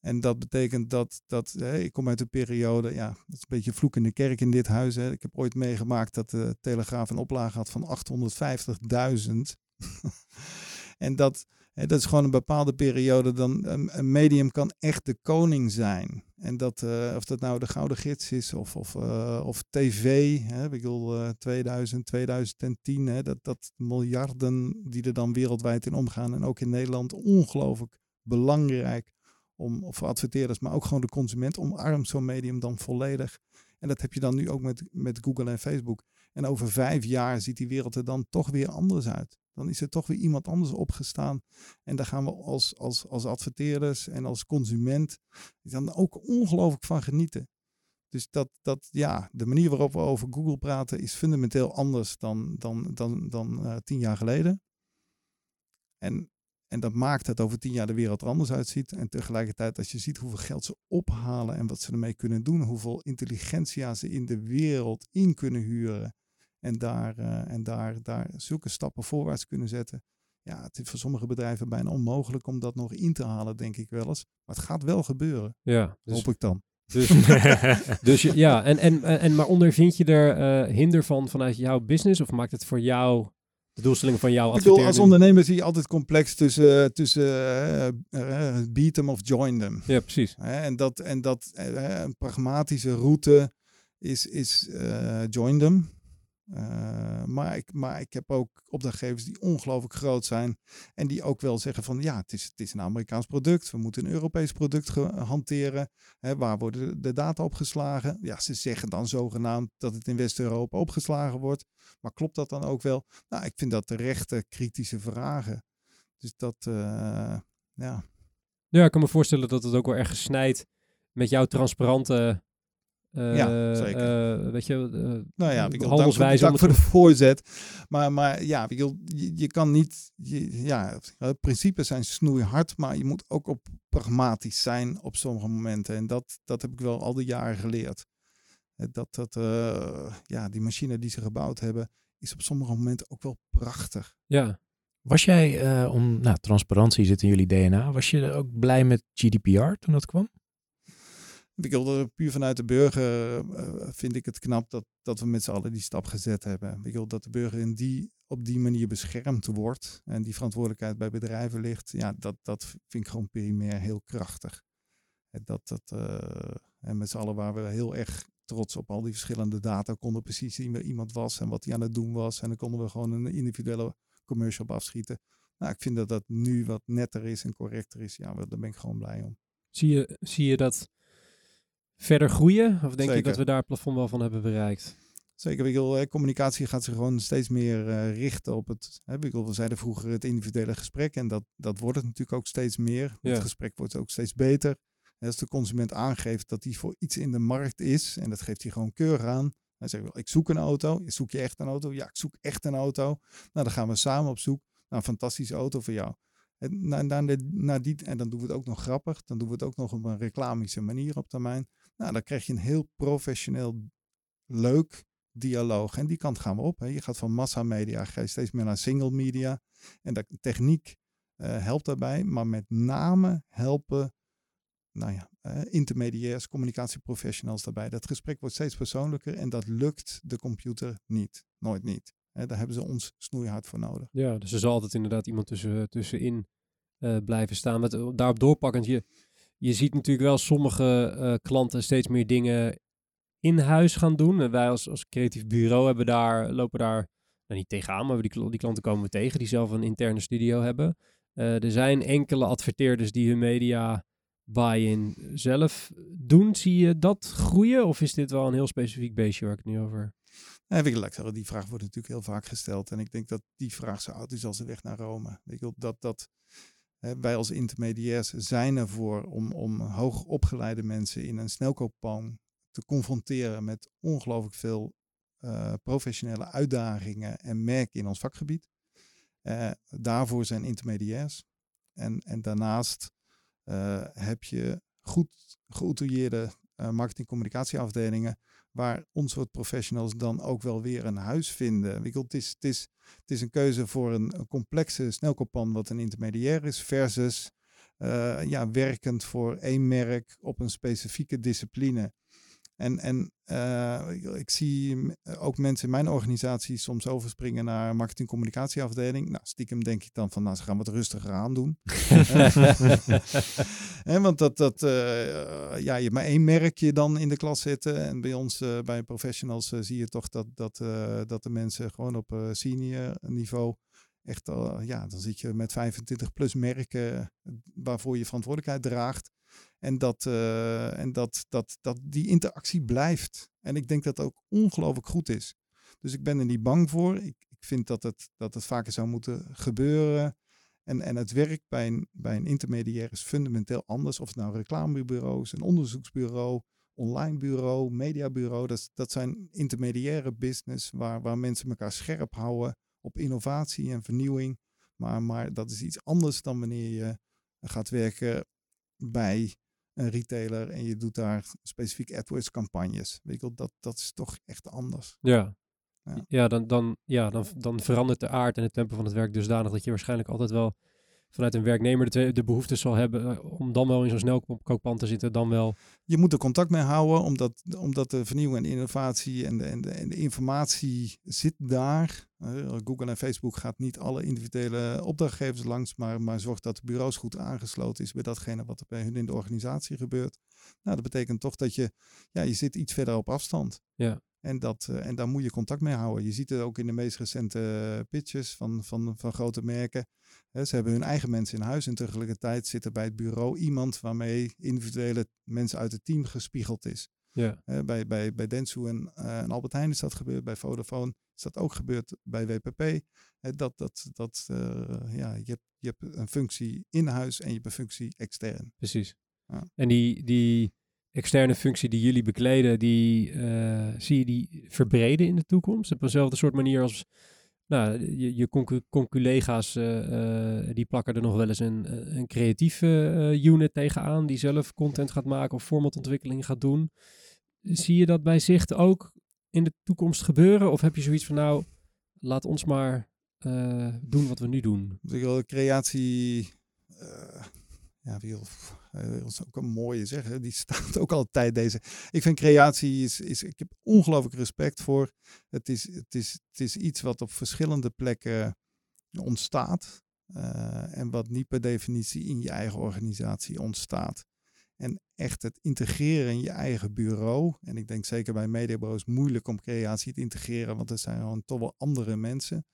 En dat betekent dat, dat ik kom uit een periode, ja, dat is een beetje vloek in de kerk in dit huis. Hè. Ik heb ooit meegemaakt dat de Telegraaf een oplage had van 850.000. [laughs] en dat, dat is gewoon een bepaalde periode. Dan, een, medium kan echt de koning zijn. En dat, eh, of dat nou de Gouden Gids is of, of, eh, of tv, hè, ik bedoel eh, 2000, 2010, hè, dat, dat miljarden die er dan wereldwijd in omgaan en ook in Nederland ongelooflijk belangrijk om voor adverteerders, maar ook gewoon de consument omarmt zo'n medium dan volledig. En dat heb je dan nu ook met, met Google en Facebook. En over vijf jaar ziet die wereld er dan toch weer anders uit. Dan is er toch weer iemand anders opgestaan. En daar gaan we als, als, als adverteerders en als consument dan ook ongelooflijk van genieten. Dus dat, dat, ja, de manier waarop we over Google praten is fundamenteel anders dan, dan, dan, dan eh, tien jaar geleden. En, en dat maakt dat over tien jaar de wereld er anders uitziet. En tegelijkertijd, als je ziet hoeveel geld ze ophalen en wat ze ermee kunnen doen, hoeveel intelligentia ze in de wereld in kunnen huren. En daar, eh, en daar, daar zulke stappen voorwaarts kunnen zetten. Ja, het is voor sommige bedrijven bijna onmogelijk om dat nog in te halen, denk ik wel eens. Maar het gaat wel gebeuren. Ja, dus, Hoop ik dan. Dus, [laughs] dus ja, en, en, en, maar ondervind je er eh, hinder van vanuit jouw business? Of maakt het voor jou de doelstelling van jouw Ik bedoel, als ondernemer zie je altijd complex tussen, tussen eh, eh, beat them of join them. Ja, precies. En dat, en dat een pragmatische route is, is join them. Eh, maar, ik, maar ik heb ook opdrachtgevers die ongelooflijk groot zijn. En die ook wel zeggen van ja, het is, het is een Amerikaans product. We moeten een Europees product hanteren. Hè, waar worden de- data opgeslagen? Ja, ze zeggen dan zogenaamd dat het in West-Europa opgeslagen wordt. Maar klopt dat dan ook wel? Nou, ik vind dat terechte kritische vragen. Dus dat, eh, ja. Ja, ik kan me voorstellen dat het ook wel erg snijdt met jouw transparante... eh, Ja, zeker. eh, weet je, eh, Nou ja, ik wil dank voor, handelswijze. dank voor de [laughs] voorzet. Maar, maar ja, ik wil, je, je kan niet. Je, ja, het principes zijn snoeihard, maar je moet ook op pragmatisch zijn op sommige momenten. En dat, dat heb ik wel al die jaren geleerd. Eh, Dat, dat eh, ja, die machine die ze gebouwd hebben, is op sommige momenten ook wel prachtig. Ja. Was jij, eh, om, nou, transparantie zit in jullie DNA, was je ook blij met GDPR toen dat kwam? Ik wilde puur vanuit de burger eh, vind ik het knap dat, dat we met z'n allen die stap gezet hebben. Ik wil dat de burger in die, op die manier beschermd wordt en die verantwoordelijkheid bij bedrijven ligt. Ja, dat, dat vind ik gewoon primair heel krachtig. Dat, dat, eh, en met z'n allen waren we heel erg trots op al die verschillende data. Konden precies zien wie iemand was en wat hij aan het doen was. En dan konden we gewoon een individuele commercial op afschieten. Nou, ik vind dat dat nu wat netter is en correcter is. Ja, daar ben ik gewoon blij om. Zie je, zie je dat verder groeien? Of denk je Zeker. dat we daar het plafond wel van hebben bereikt? Zeker, ik bedoel, hè, communicatie gaat zich gewoon steeds meer eh, richten op het. Hè, ik bedoel, we zeiden vroeger het individuele gesprek en dat, dat wordt het natuurlijk ook steeds meer. Ja. Het gesprek wordt ook steeds beter. En als de consument aangeeft dat hij voor iets in de markt is, en dat geeft hij gewoon keurig aan. Hij zegt wel, ik zoek een auto. Zoek je echt een auto? Ja, ik zoek echt een auto. Nou, dan gaan we samen op zoek naar een fantastische auto voor jou. En, na, na de, na die, en dan doen we het ook nog grappig. Dan doen we het ook nog op een reclamische manier op termijn. Nou, dan krijg je een heel professioneel, leuk dialoog. En die kant gaan we op. Hè. Je gaat van massamedia, ga je steeds meer naar single media. En de techniek uh, helpt daarbij. Maar met name helpen nou ja, uh, intermediairs, communicatieprofessionals daarbij. Dat gesprek wordt steeds persoonlijker en dat lukt de computer niet. Nooit niet. Daar hebben ze ons snoeihard voor nodig. Ja, dus er zal altijd inderdaad iemand tussen, tussenin uh, blijven staan. Daarop doorpakkend, je, je ziet natuurlijk wel sommige uh, klanten steeds meer dingen in huis gaan doen. En wij als, als creatief bureau hebben daar, lopen daar nou, niet tegenaan, maar die, die klanten komen we tegen die zelf een interne studio hebben. Uh, er zijn enkele adverteerders die hun media buy-in zelf doen. Zie je dat groeien? Of is dit wel een heel specifiek beestje waar ik nu over... Weet ik zeggen, die vraag wordt natuurlijk heel vaak gesteld. En ik denk dat die vraag zo oud is als de weg naar Rome. Weet je, dat, dat wij als intermediairs zijn ervoor om, om hoogopgeleide mensen in een snelkooppan te confronteren met ongelooflijk veel uh, professionele uitdagingen en merken in ons vakgebied. Uh, daarvoor zijn intermediairs. En, en daarnaast uh, heb je goed geoutilleerde marketing-communicatieafdelingen, waar ons soort professionals dan ook wel weer een huis vinden. Het is, het is, het is een keuze voor een, complexe snelkooppan wat een intermediair is, versus uh, ja, werkend voor één merk op een specifieke discipline. En, en uh, ik zie ook mensen in mijn organisatie soms overspringen naar marketing-communicatieafdeling. Nou, stiekem denk ik dan van, nou, ze gaan wat rustiger aan doen. [laughs] en want dat, dat uh, ja, je hebt maar één merkje dan in de klas zitten. En bij ons, uh, bij professionals, zie je toch dat, dat, dat de mensen gewoon op senior niveau echt, ja, dan zit je met 25 plus merken waarvoor je verantwoordelijkheid draagt. En, dat, uh, en dat, dat, dat die interactie blijft. En ik denk dat dat ook ongelooflijk goed is. Dus ik ben er niet bang voor. Ik, ik vind dat het, dat het vaker zou moeten gebeuren. En, en het werk bij een, bij een intermediair is fundamenteel anders. Of het nou reclamebureaus, een onderzoeksbureau, online bureau, mediabureau. Dat, dat zijn intermediaire business waar, waar mensen elkaar scherp houden op innovatie en vernieuwing. Maar, maar dat is iets anders dan wanneer je gaat werken bij een retailer en je doet daar specifiek AdWords campagnes. Weet je, dat, dat is toch echt anders. Ja, ja. ja, dan, dan, ja dan, dan verandert de aard en het tempo van het werk dusdanig dat je waarschijnlijk altijd wel vanuit een werknemer de, de behoefte zal hebben eh, om dan wel in zo'n snelkooppan te zitten, dan wel. Je moet er contact mee houden, omdat, omdat de vernieuwing en innovatie en de, en de, en de informatie zit daar. Uh, Google en Facebook gaat niet alle individuele opdrachtgevers langs, maar, maar zorgt dat de bureaus goed aangesloten is bij datgene wat er bij hun in de organisatie gebeurt. Nou, dat betekent toch dat je, ja, je zit iets verder op afstand. Ja. En, dat, uh, en daar moet je contact mee houden. Je ziet het ook in de meest recente pitches van, van, van grote merken. Ze hebben hun eigen mensen in huis en tegelijkertijd zit er bij het bureau iemand waarmee individuele mensen uit het team gespiegeld is. Ja. Bij, bij, bij Densu en, uh, en Albert Heijn is dat gebeurd, bij Vodafone is dat ook gebeurd, bij WPP. dat, dat, dat, ja, je, hebt, je hebt een functie in huis en je hebt een functie extern. Precies. Ja. En die, die externe functie die jullie bekleden, die uh, zie je die verbreden in de toekomst? Op eenzelfde soort manier als nou, je, je conculega's, uh, uh, die plakken er nog wel eens een, een creatieve unit tegenaan, die zelf content gaat maken of formatontwikkeling gaat doen. Zie je dat bij Zicht ook in de toekomst gebeuren? Of heb je zoiets van, nou, laat ons maar doen wat we nu doen? Creatie, ja, wil dat is ook een mooie zeggen. Die [laughs] staat ook altijd deze. Ik vind creatie is, is ik heb ongelooflijk respect voor. Het is, het, is, het is iets wat op verschillende plekken ontstaat. Uh, en wat niet per definitie in je eigen organisatie ontstaat. En echt het integreren in je eigen bureau. En ik denk zeker bij mediabureaus moeilijk om creatie te integreren, want er zijn gewoon toch wel andere mensen.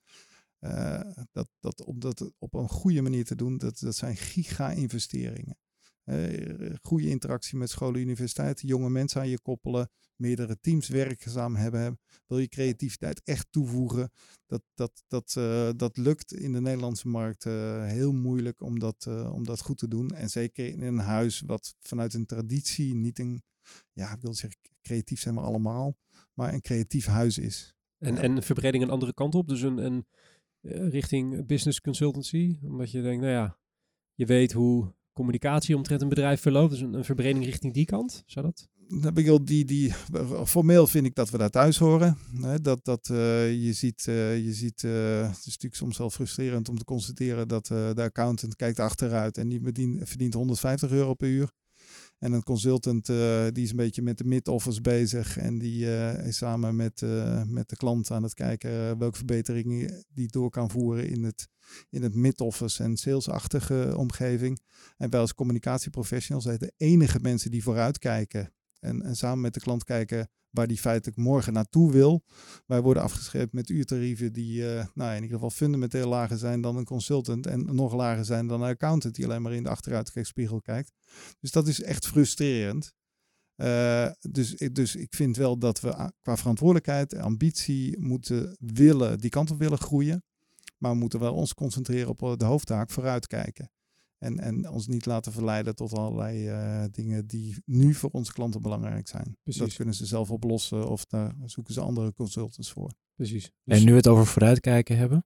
Dat, dat, om dat op een goede manier te doen, dat, dat zijn giga-investeringen. Uh, goede interactie met scholen, universiteiten, jonge mensen aan je koppelen, meerdere teams werkzaam hebben. Wil je creativiteit echt toevoegen? Dat, dat, dat, uh, dat lukt in de Nederlandse markt uh, heel moeilijk om dat, om dat goed te doen. En zeker in een huis wat vanuit een traditie niet een, ja, ik wil zeggen, creatief zijn we allemaal, maar een creatief huis is. En, en verbreding een andere kant op, dus een, een richting business consultancy, omdat je denkt, nou ja, je weet hoe communicatie omtrent een bedrijf verloopt. Dus een, verbreding richting die kant. Zou dat? Heb ik die, die, formeel vind ik dat we daar thuis horen. Dat, dat, uh, je ziet, uh, je ziet uh, het is natuurlijk soms wel frustrerend om te constateren dat de accountant kijkt achteruit en die verdient 150 euro per uur. En een consultant uh, die is een beetje met de mid-office bezig en die uh, is samen met, uh, met de klant aan het kijken welke verbeteringen die door kan voeren in het, in het mid-office en salesachtige omgeving. En wij als communicatieprofessionals zijn de enige mensen die vooruitkijken en, en samen met de klant kijken waar die feitelijk morgen naartoe wil. Wij worden afgeschept met uurtarieven die uh, nou, in ieder geval fundamenteel lager zijn dan een consultant en nog lager zijn dan een accountant die alleen maar in de achteruitkijkspiegel kijkt. Dus dat is echt frustrerend. Uh, dus, dus ik vind wel dat we qua verantwoordelijkheid en ambitie moeten willen, die kant op willen groeien. Maar we moeten wel ons concentreren op de hoofdtaak, vooruitkijken. En, en ons niet laten verleiden tot allerlei uh, dingen die nu voor onze klanten belangrijk zijn. Precies. Dat kunnen ze zelf oplossen of daar zoeken ze andere consultants voor. Precies. Dus... En nu we het over vooruitkijken hebben.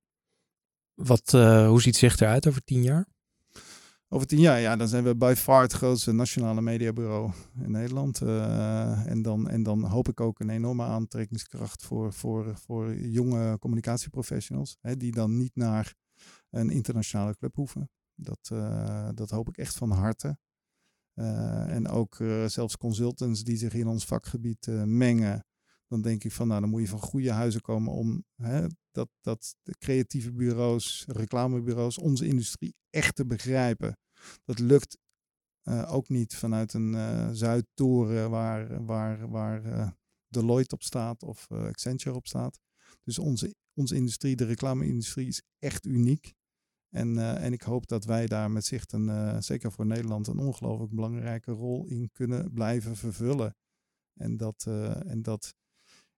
Wat, uh, hoe ziet zich eruit over tien jaar? Over tien jaar, ja, dan zijn we by far het grootste nationale mediabureau in Nederland. Uh, en, dan, en dan hoop ik ook een enorme aantrekkingskracht voor, voor, voor jonge communicatieprofessionals. Hè, die dan niet naar een internationale club hoeven. Dat, uh, dat hoop ik echt van harte. Uh, en ook uh, zelfs consultants die zich in ons vakgebied mengen. Dan denk ik van, nou, dan moet je van goede huizen komen om hè, dat, dat de creatieve bureaus, reclamebureaus, onze industrie echt te begrijpen. Dat lukt ook niet vanuit een Zuidtoren waar, waar, waar Deloitte op staat of Accenture op staat. Dus onze, onze industrie, de reclame-industrie, is echt uniek. En, uh, en ik hoop dat wij daar met zicht, een, uh, zeker voor Nederland, een ongelooflijk belangrijke rol in kunnen blijven vervullen. En dat, uh, en dat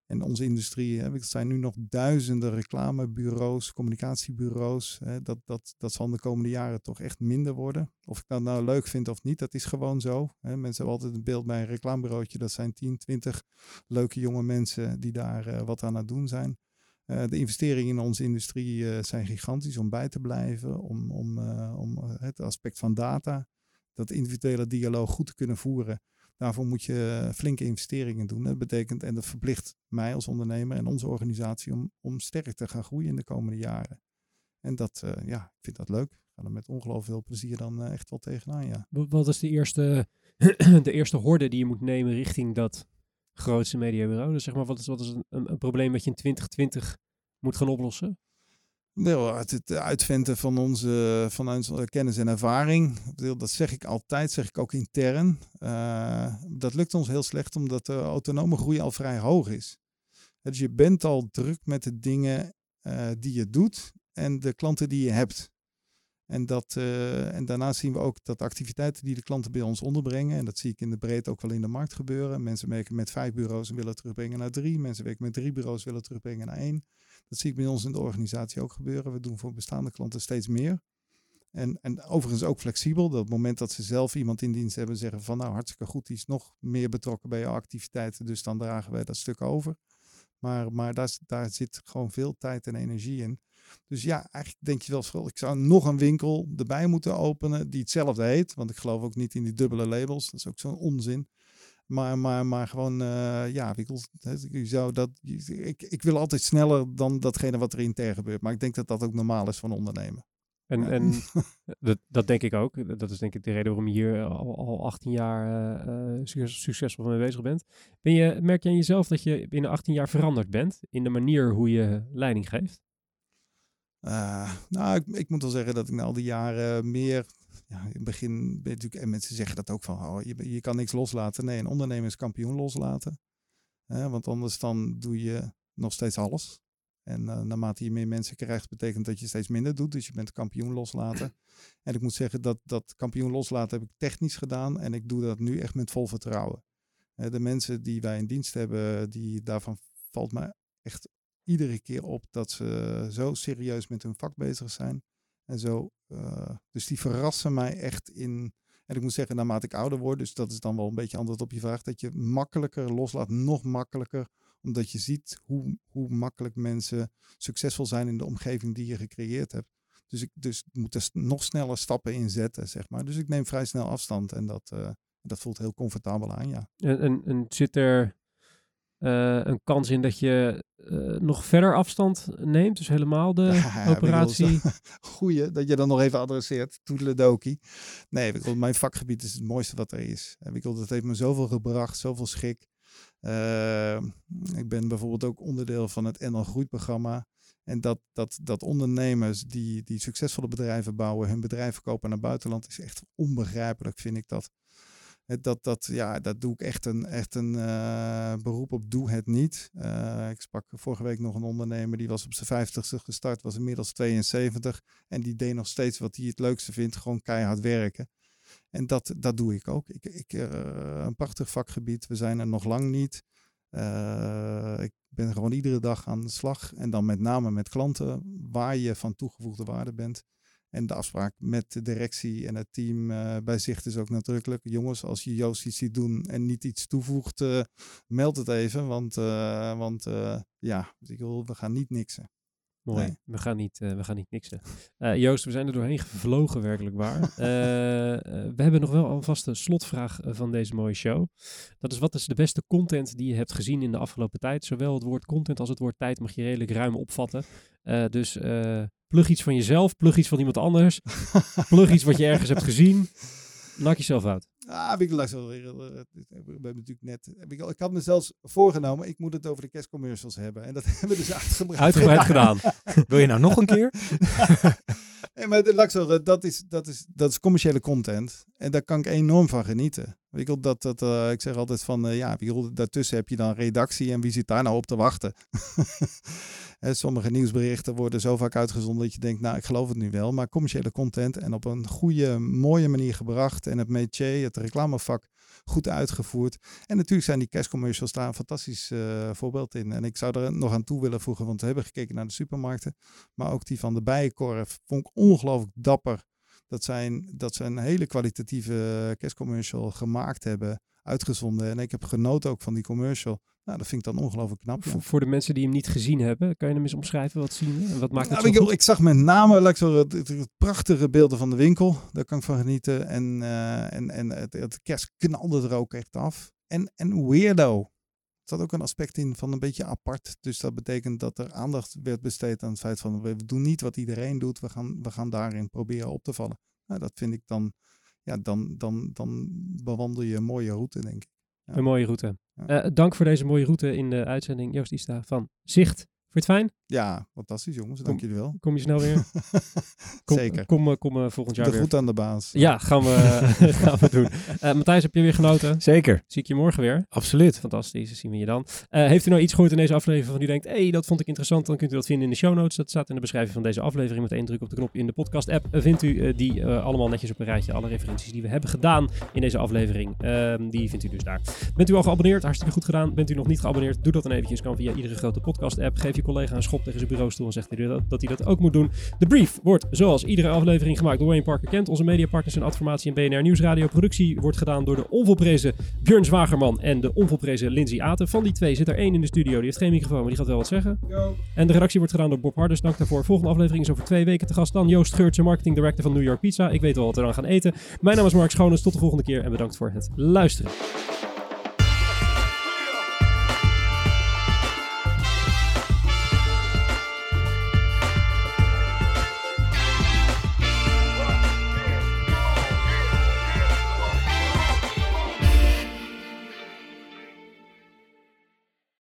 en onze industrie, hè, er zijn nu nog duizenden reclamebureaus, communicatiebureaus. Hè, dat, dat, dat zal de komende jaren toch echt minder worden. Of ik dat nou leuk vind of niet, dat is gewoon zo. Hè. Mensen hebben altijd een beeld bij een reclamebureautje. Dat zijn 10, 20 leuke jonge mensen die daar wat aan het doen zijn. Uh, de investeringen in onze industrie uh, zijn gigantisch om bij te blijven, om, om, uh, om het aspect van data, dat individuele dialoog goed te kunnen voeren. Daarvoor moet je flinke investeringen doen. Dat betekent, en dat verplicht mij als ondernemer en onze organisatie om, om sterk te gaan groeien in de komende jaren. En dat, ja, ik vind dat leuk. Ik ga er met ongelooflijk veel plezier dan echt wel tegenaan, ja. Wat is de eerste, [clears throat] de eerste horde die je moet nemen richting dat grootste mediabureau. Dus zeg maar, wat is, wat is een, een, probleem wat je in 2020 moet gaan oplossen? Wel, het, uitventen van onze, van onze kennis en ervaring. Dat zeg ik altijd, zeg ik ook intern. Uh, dat lukt ons heel slecht omdat de autonome groei al vrij hoog is. Dus je bent al druk met de dingen uh, die je doet en de klanten die je hebt. En, dat, uh, en daarnaast zien we ook dat activiteiten die de klanten bij ons onderbrengen, en dat zie ik in de breedte ook wel in de markt gebeuren. Mensen werken met vijf bureaus en willen terugbrengen naar drie. Mensen werken met drie bureaus en willen terugbrengen naar één. Dat zie ik bij ons in de organisatie ook gebeuren. We doen voor bestaande klanten steeds meer. En, en overigens ook flexibel. Dat het moment dat ze zelf iemand in dienst hebben, zeggen van nou hartstikke goed, die is nog meer betrokken bij jouw activiteiten. Dus dan dragen wij dat stuk over. Maar, maar daar, daar zit gewoon veel tijd en energie in. Dus ja, eigenlijk denk je wel eens, ik zou nog een winkel erbij moeten openen die hetzelfde heet. Want ik geloof ook niet in die dubbele labels. Dat is ook zo'n onzin. Maar, maar, maar gewoon, uh, ja, winkels, je zou dat, ik, ik wil altijd sneller dan datgene wat er intern gebeurt. Maar ik denk dat dat ook normaal is van ondernemen. En, ja. en [laughs] dat, dat denk ik ook. Dat is denk ik de reden waarom je hier al, al 18 jaar uh, succes, succesvol mee bezig bent. Ben je. Merk je aan jezelf dat je binnen 18 jaar veranderd bent in de manier hoe je leiding geeft? Uh, nou, ik, ik, moet wel zeggen dat ik na al die jaren meer. Ja, in het begin ben natuurlijk. En mensen zeggen dat ook van. Oh, je, kan niks loslaten. Nee, een ondernemer is kampioen loslaten. Uh, want anders dan doe je nog steeds alles. En uh, naarmate je meer mensen krijgt, betekent dat je steeds minder doet. Dus je bent kampioen loslaten. En ik moet zeggen dat dat kampioen loslaten heb ik technisch gedaan. En ik doe dat nu echt met vol vertrouwen. de mensen die wij in dienst hebben, die, daarvan valt mij echt iedere keer op dat ze zo serieus met hun vak bezig zijn. En zo, uh, dus die verrassen mij echt in. En ik moet zeggen, naarmate ik ouder word, dus dat is dan wel een beetje antwoord op je vraag, dat je makkelijker loslaat, nog makkelijker, omdat je ziet hoe, hoe makkelijk mensen succesvol zijn in de omgeving die je gecreëerd hebt. Dus ik dus moet er nog sneller stappen in zetten, zeg maar. Dus ik neem vrij snel afstand en dat, uh, dat voelt heel comfortabel aan, ja. En, en, en zit er uh, een kans in dat je uh, nog verder afstand neemt? Dus helemaal de [laughs] ja, operatie? [laughs] Goeie, dat je dan nog even adresseert. Toedeledoki. Nee, ik mijn vakgebied is het mooiste wat er is. Ik wil, dat heeft me zoveel gebracht, zoveel schik. Uh, ik ben bijvoorbeeld ook onderdeel van het NL Groeiprogramma. En dat, dat, dat ondernemers die, die succesvolle bedrijven bouwen, hun bedrijf verkopen naar buitenland, is echt onbegrijpelijk, vind ik dat. Dat, dat, ja, dat doe ik echt een, echt een uh, beroep op. Doe het niet. Uh, ik sprak vorige week nog een ondernemer die was op zijn vijftigste gestart, was inmiddels 72. En die deed nog steeds wat hij het leukste vindt, gewoon keihard werken. En dat, dat doe ik ook. Ik, ik, uh, een prachtig vakgebied. We zijn er nog lang niet. ik ben gewoon iedere dag aan de slag. En dan met name met klanten waar je van toegevoegde waarde bent. En de afspraak met de directie en het team uh, bij zicht is ook nadrukkelijk. Jongens, als je Joost iets ziet doen en niet iets toevoegt, uh, meld het even. Want, uh, want ja, we gaan niet niksen. Mooi. Nee. We, gaan niet, we gaan niet niksen. [laughs] Joost, we zijn er doorheen gevlogen, werkelijk waar. [laughs] we hebben nog wel alvast een slotvraag van deze mooie show. Dat is, wat is de beste content die je hebt gezien in de afgelopen tijd? Zowel het woord content als het woord tijd mag je redelijk ruim opvatten. dus Plug iets van jezelf, plug iets van iemand anders. [laughs] plug iets wat je ergens hebt gezien. Nak jezelf uit. Ah, ik langs wel weer. We hebben natuurlijk net. Ik, ik had me zelfs voorgenomen. Ik moet het over de kerstcommercials hebben. En dat [laughs] hebben we dus uitgebreid. Uitgebreid gedaan. [laughs] Wil je nou nog een keer? [laughs] nee, maar Laxo, dat is, dat, is, dat is commerciële content. En daar kan ik enorm van genieten. Ik, dat, dat, uh, ik zeg altijd van, uh, ja, daartussen heb je dan redactie en wie zit daar nou op te wachten? [laughs] sommige nieuwsberichten worden zo vaak uitgezonden dat je denkt, nou, ik geloof het nu wel. Maar commerciële content en op een goede, mooie manier gebracht. En het métier, het reclamevak, goed uitgevoerd. En natuurlijk zijn die cashcommercials daar een fantastisch uh, voorbeeld in. En ik zou er nog aan toe willen voegen, want we hebben gekeken naar de supermarkten. Maar ook die van de Bijenkorf vond ik ongelooflijk dapper. Dat zijn, dat ze een hele kwalitatieve cashcommercial gemaakt hebben, uitgezonden. En ik heb genoten ook van die commercial. Nou, dat vind ik dan ongelooflijk knap. Ja. Voor, de mensen die hem niet gezien hebben, kan je hem eens omschrijven? Wat zien we? En wat maakt het nou, zo ik, ik, zag met name like, zo, het, het, prachtige beelden van de winkel. Daar kan ik van genieten. En, uh, en, en het, het kerst knalde er ook echt af. En, en weirdo. Zat ook een aspect in van een beetje apart. Dus dat betekent dat er aandacht werd besteed aan het feit van we doen niet wat iedereen doet. We gaan, we gaan daarin proberen op te vallen. Nou, dat vind ik dan, ja, dan, dan, dan bewandel je een mooie route, denk ik. Een mooie route. Uh, dank voor deze mooie route in de uitzending, Joost Ista van Zicht. Het fijn? Ja, fantastisch jongens. Dank jullie wel. Kom je snel weer? [laughs] Kom, Zeker. Kom, eh, kom, uh, volgend jaar de weer. goed aan de baas. Ja, gaan we, [laughs] gaan we doen. Uh, Matthijs, heb je weer genoten? Zeker. Zie ik je morgen weer. Absoluut. Fantastisch, zien we je dan. heeft u nou iets gehoord in deze aflevering van u denkt, hé, hey, dat vond ik interessant, dan kunt u dat vinden in de show notes. Dat staat in de beschrijving van deze aflevering. Met één druk op de knop in de podcast app vindt u die allemaal netjes op een rijtje. Alle referenties die we hebben gedaan in deze aflevering, ehm, die vindt u dus daar. Bent u al geabonneerd? Hartstikke goed gedaan. Bent u nog niet geabonneerd? Doe dat dan eventjes. Kan via iedere grote podcast app. Geef je collega een schop tegen zijn bureaustoel en zegt hij dat, dat hij dat ook moet doen. De brief wordt zoals iedere aflevering gemaakt door Wayne Parker Kent, onze mediapartners en Adformatie en BNR Nieuwsradio. Productie wordt gedaan door de onvolprezen Björn Zwagerman en de onvolprezen Lindsay Aten. Van die twee zit er één in de studio. Die heeft geen microfoon, maar die gaat wel wat zeggen. Yo. En de redactie wordt gedaan door Bob Harders. Dank daarvoor. Volgende aflevering is over twee weken te gast. Dan Joost Geurtsen, marketing director van New York Pizza. Ik weet wel wat we dan gaan eten. Mijn naam is Mark Schoones. Tot de volgende keer en bedankt voor het luisteren.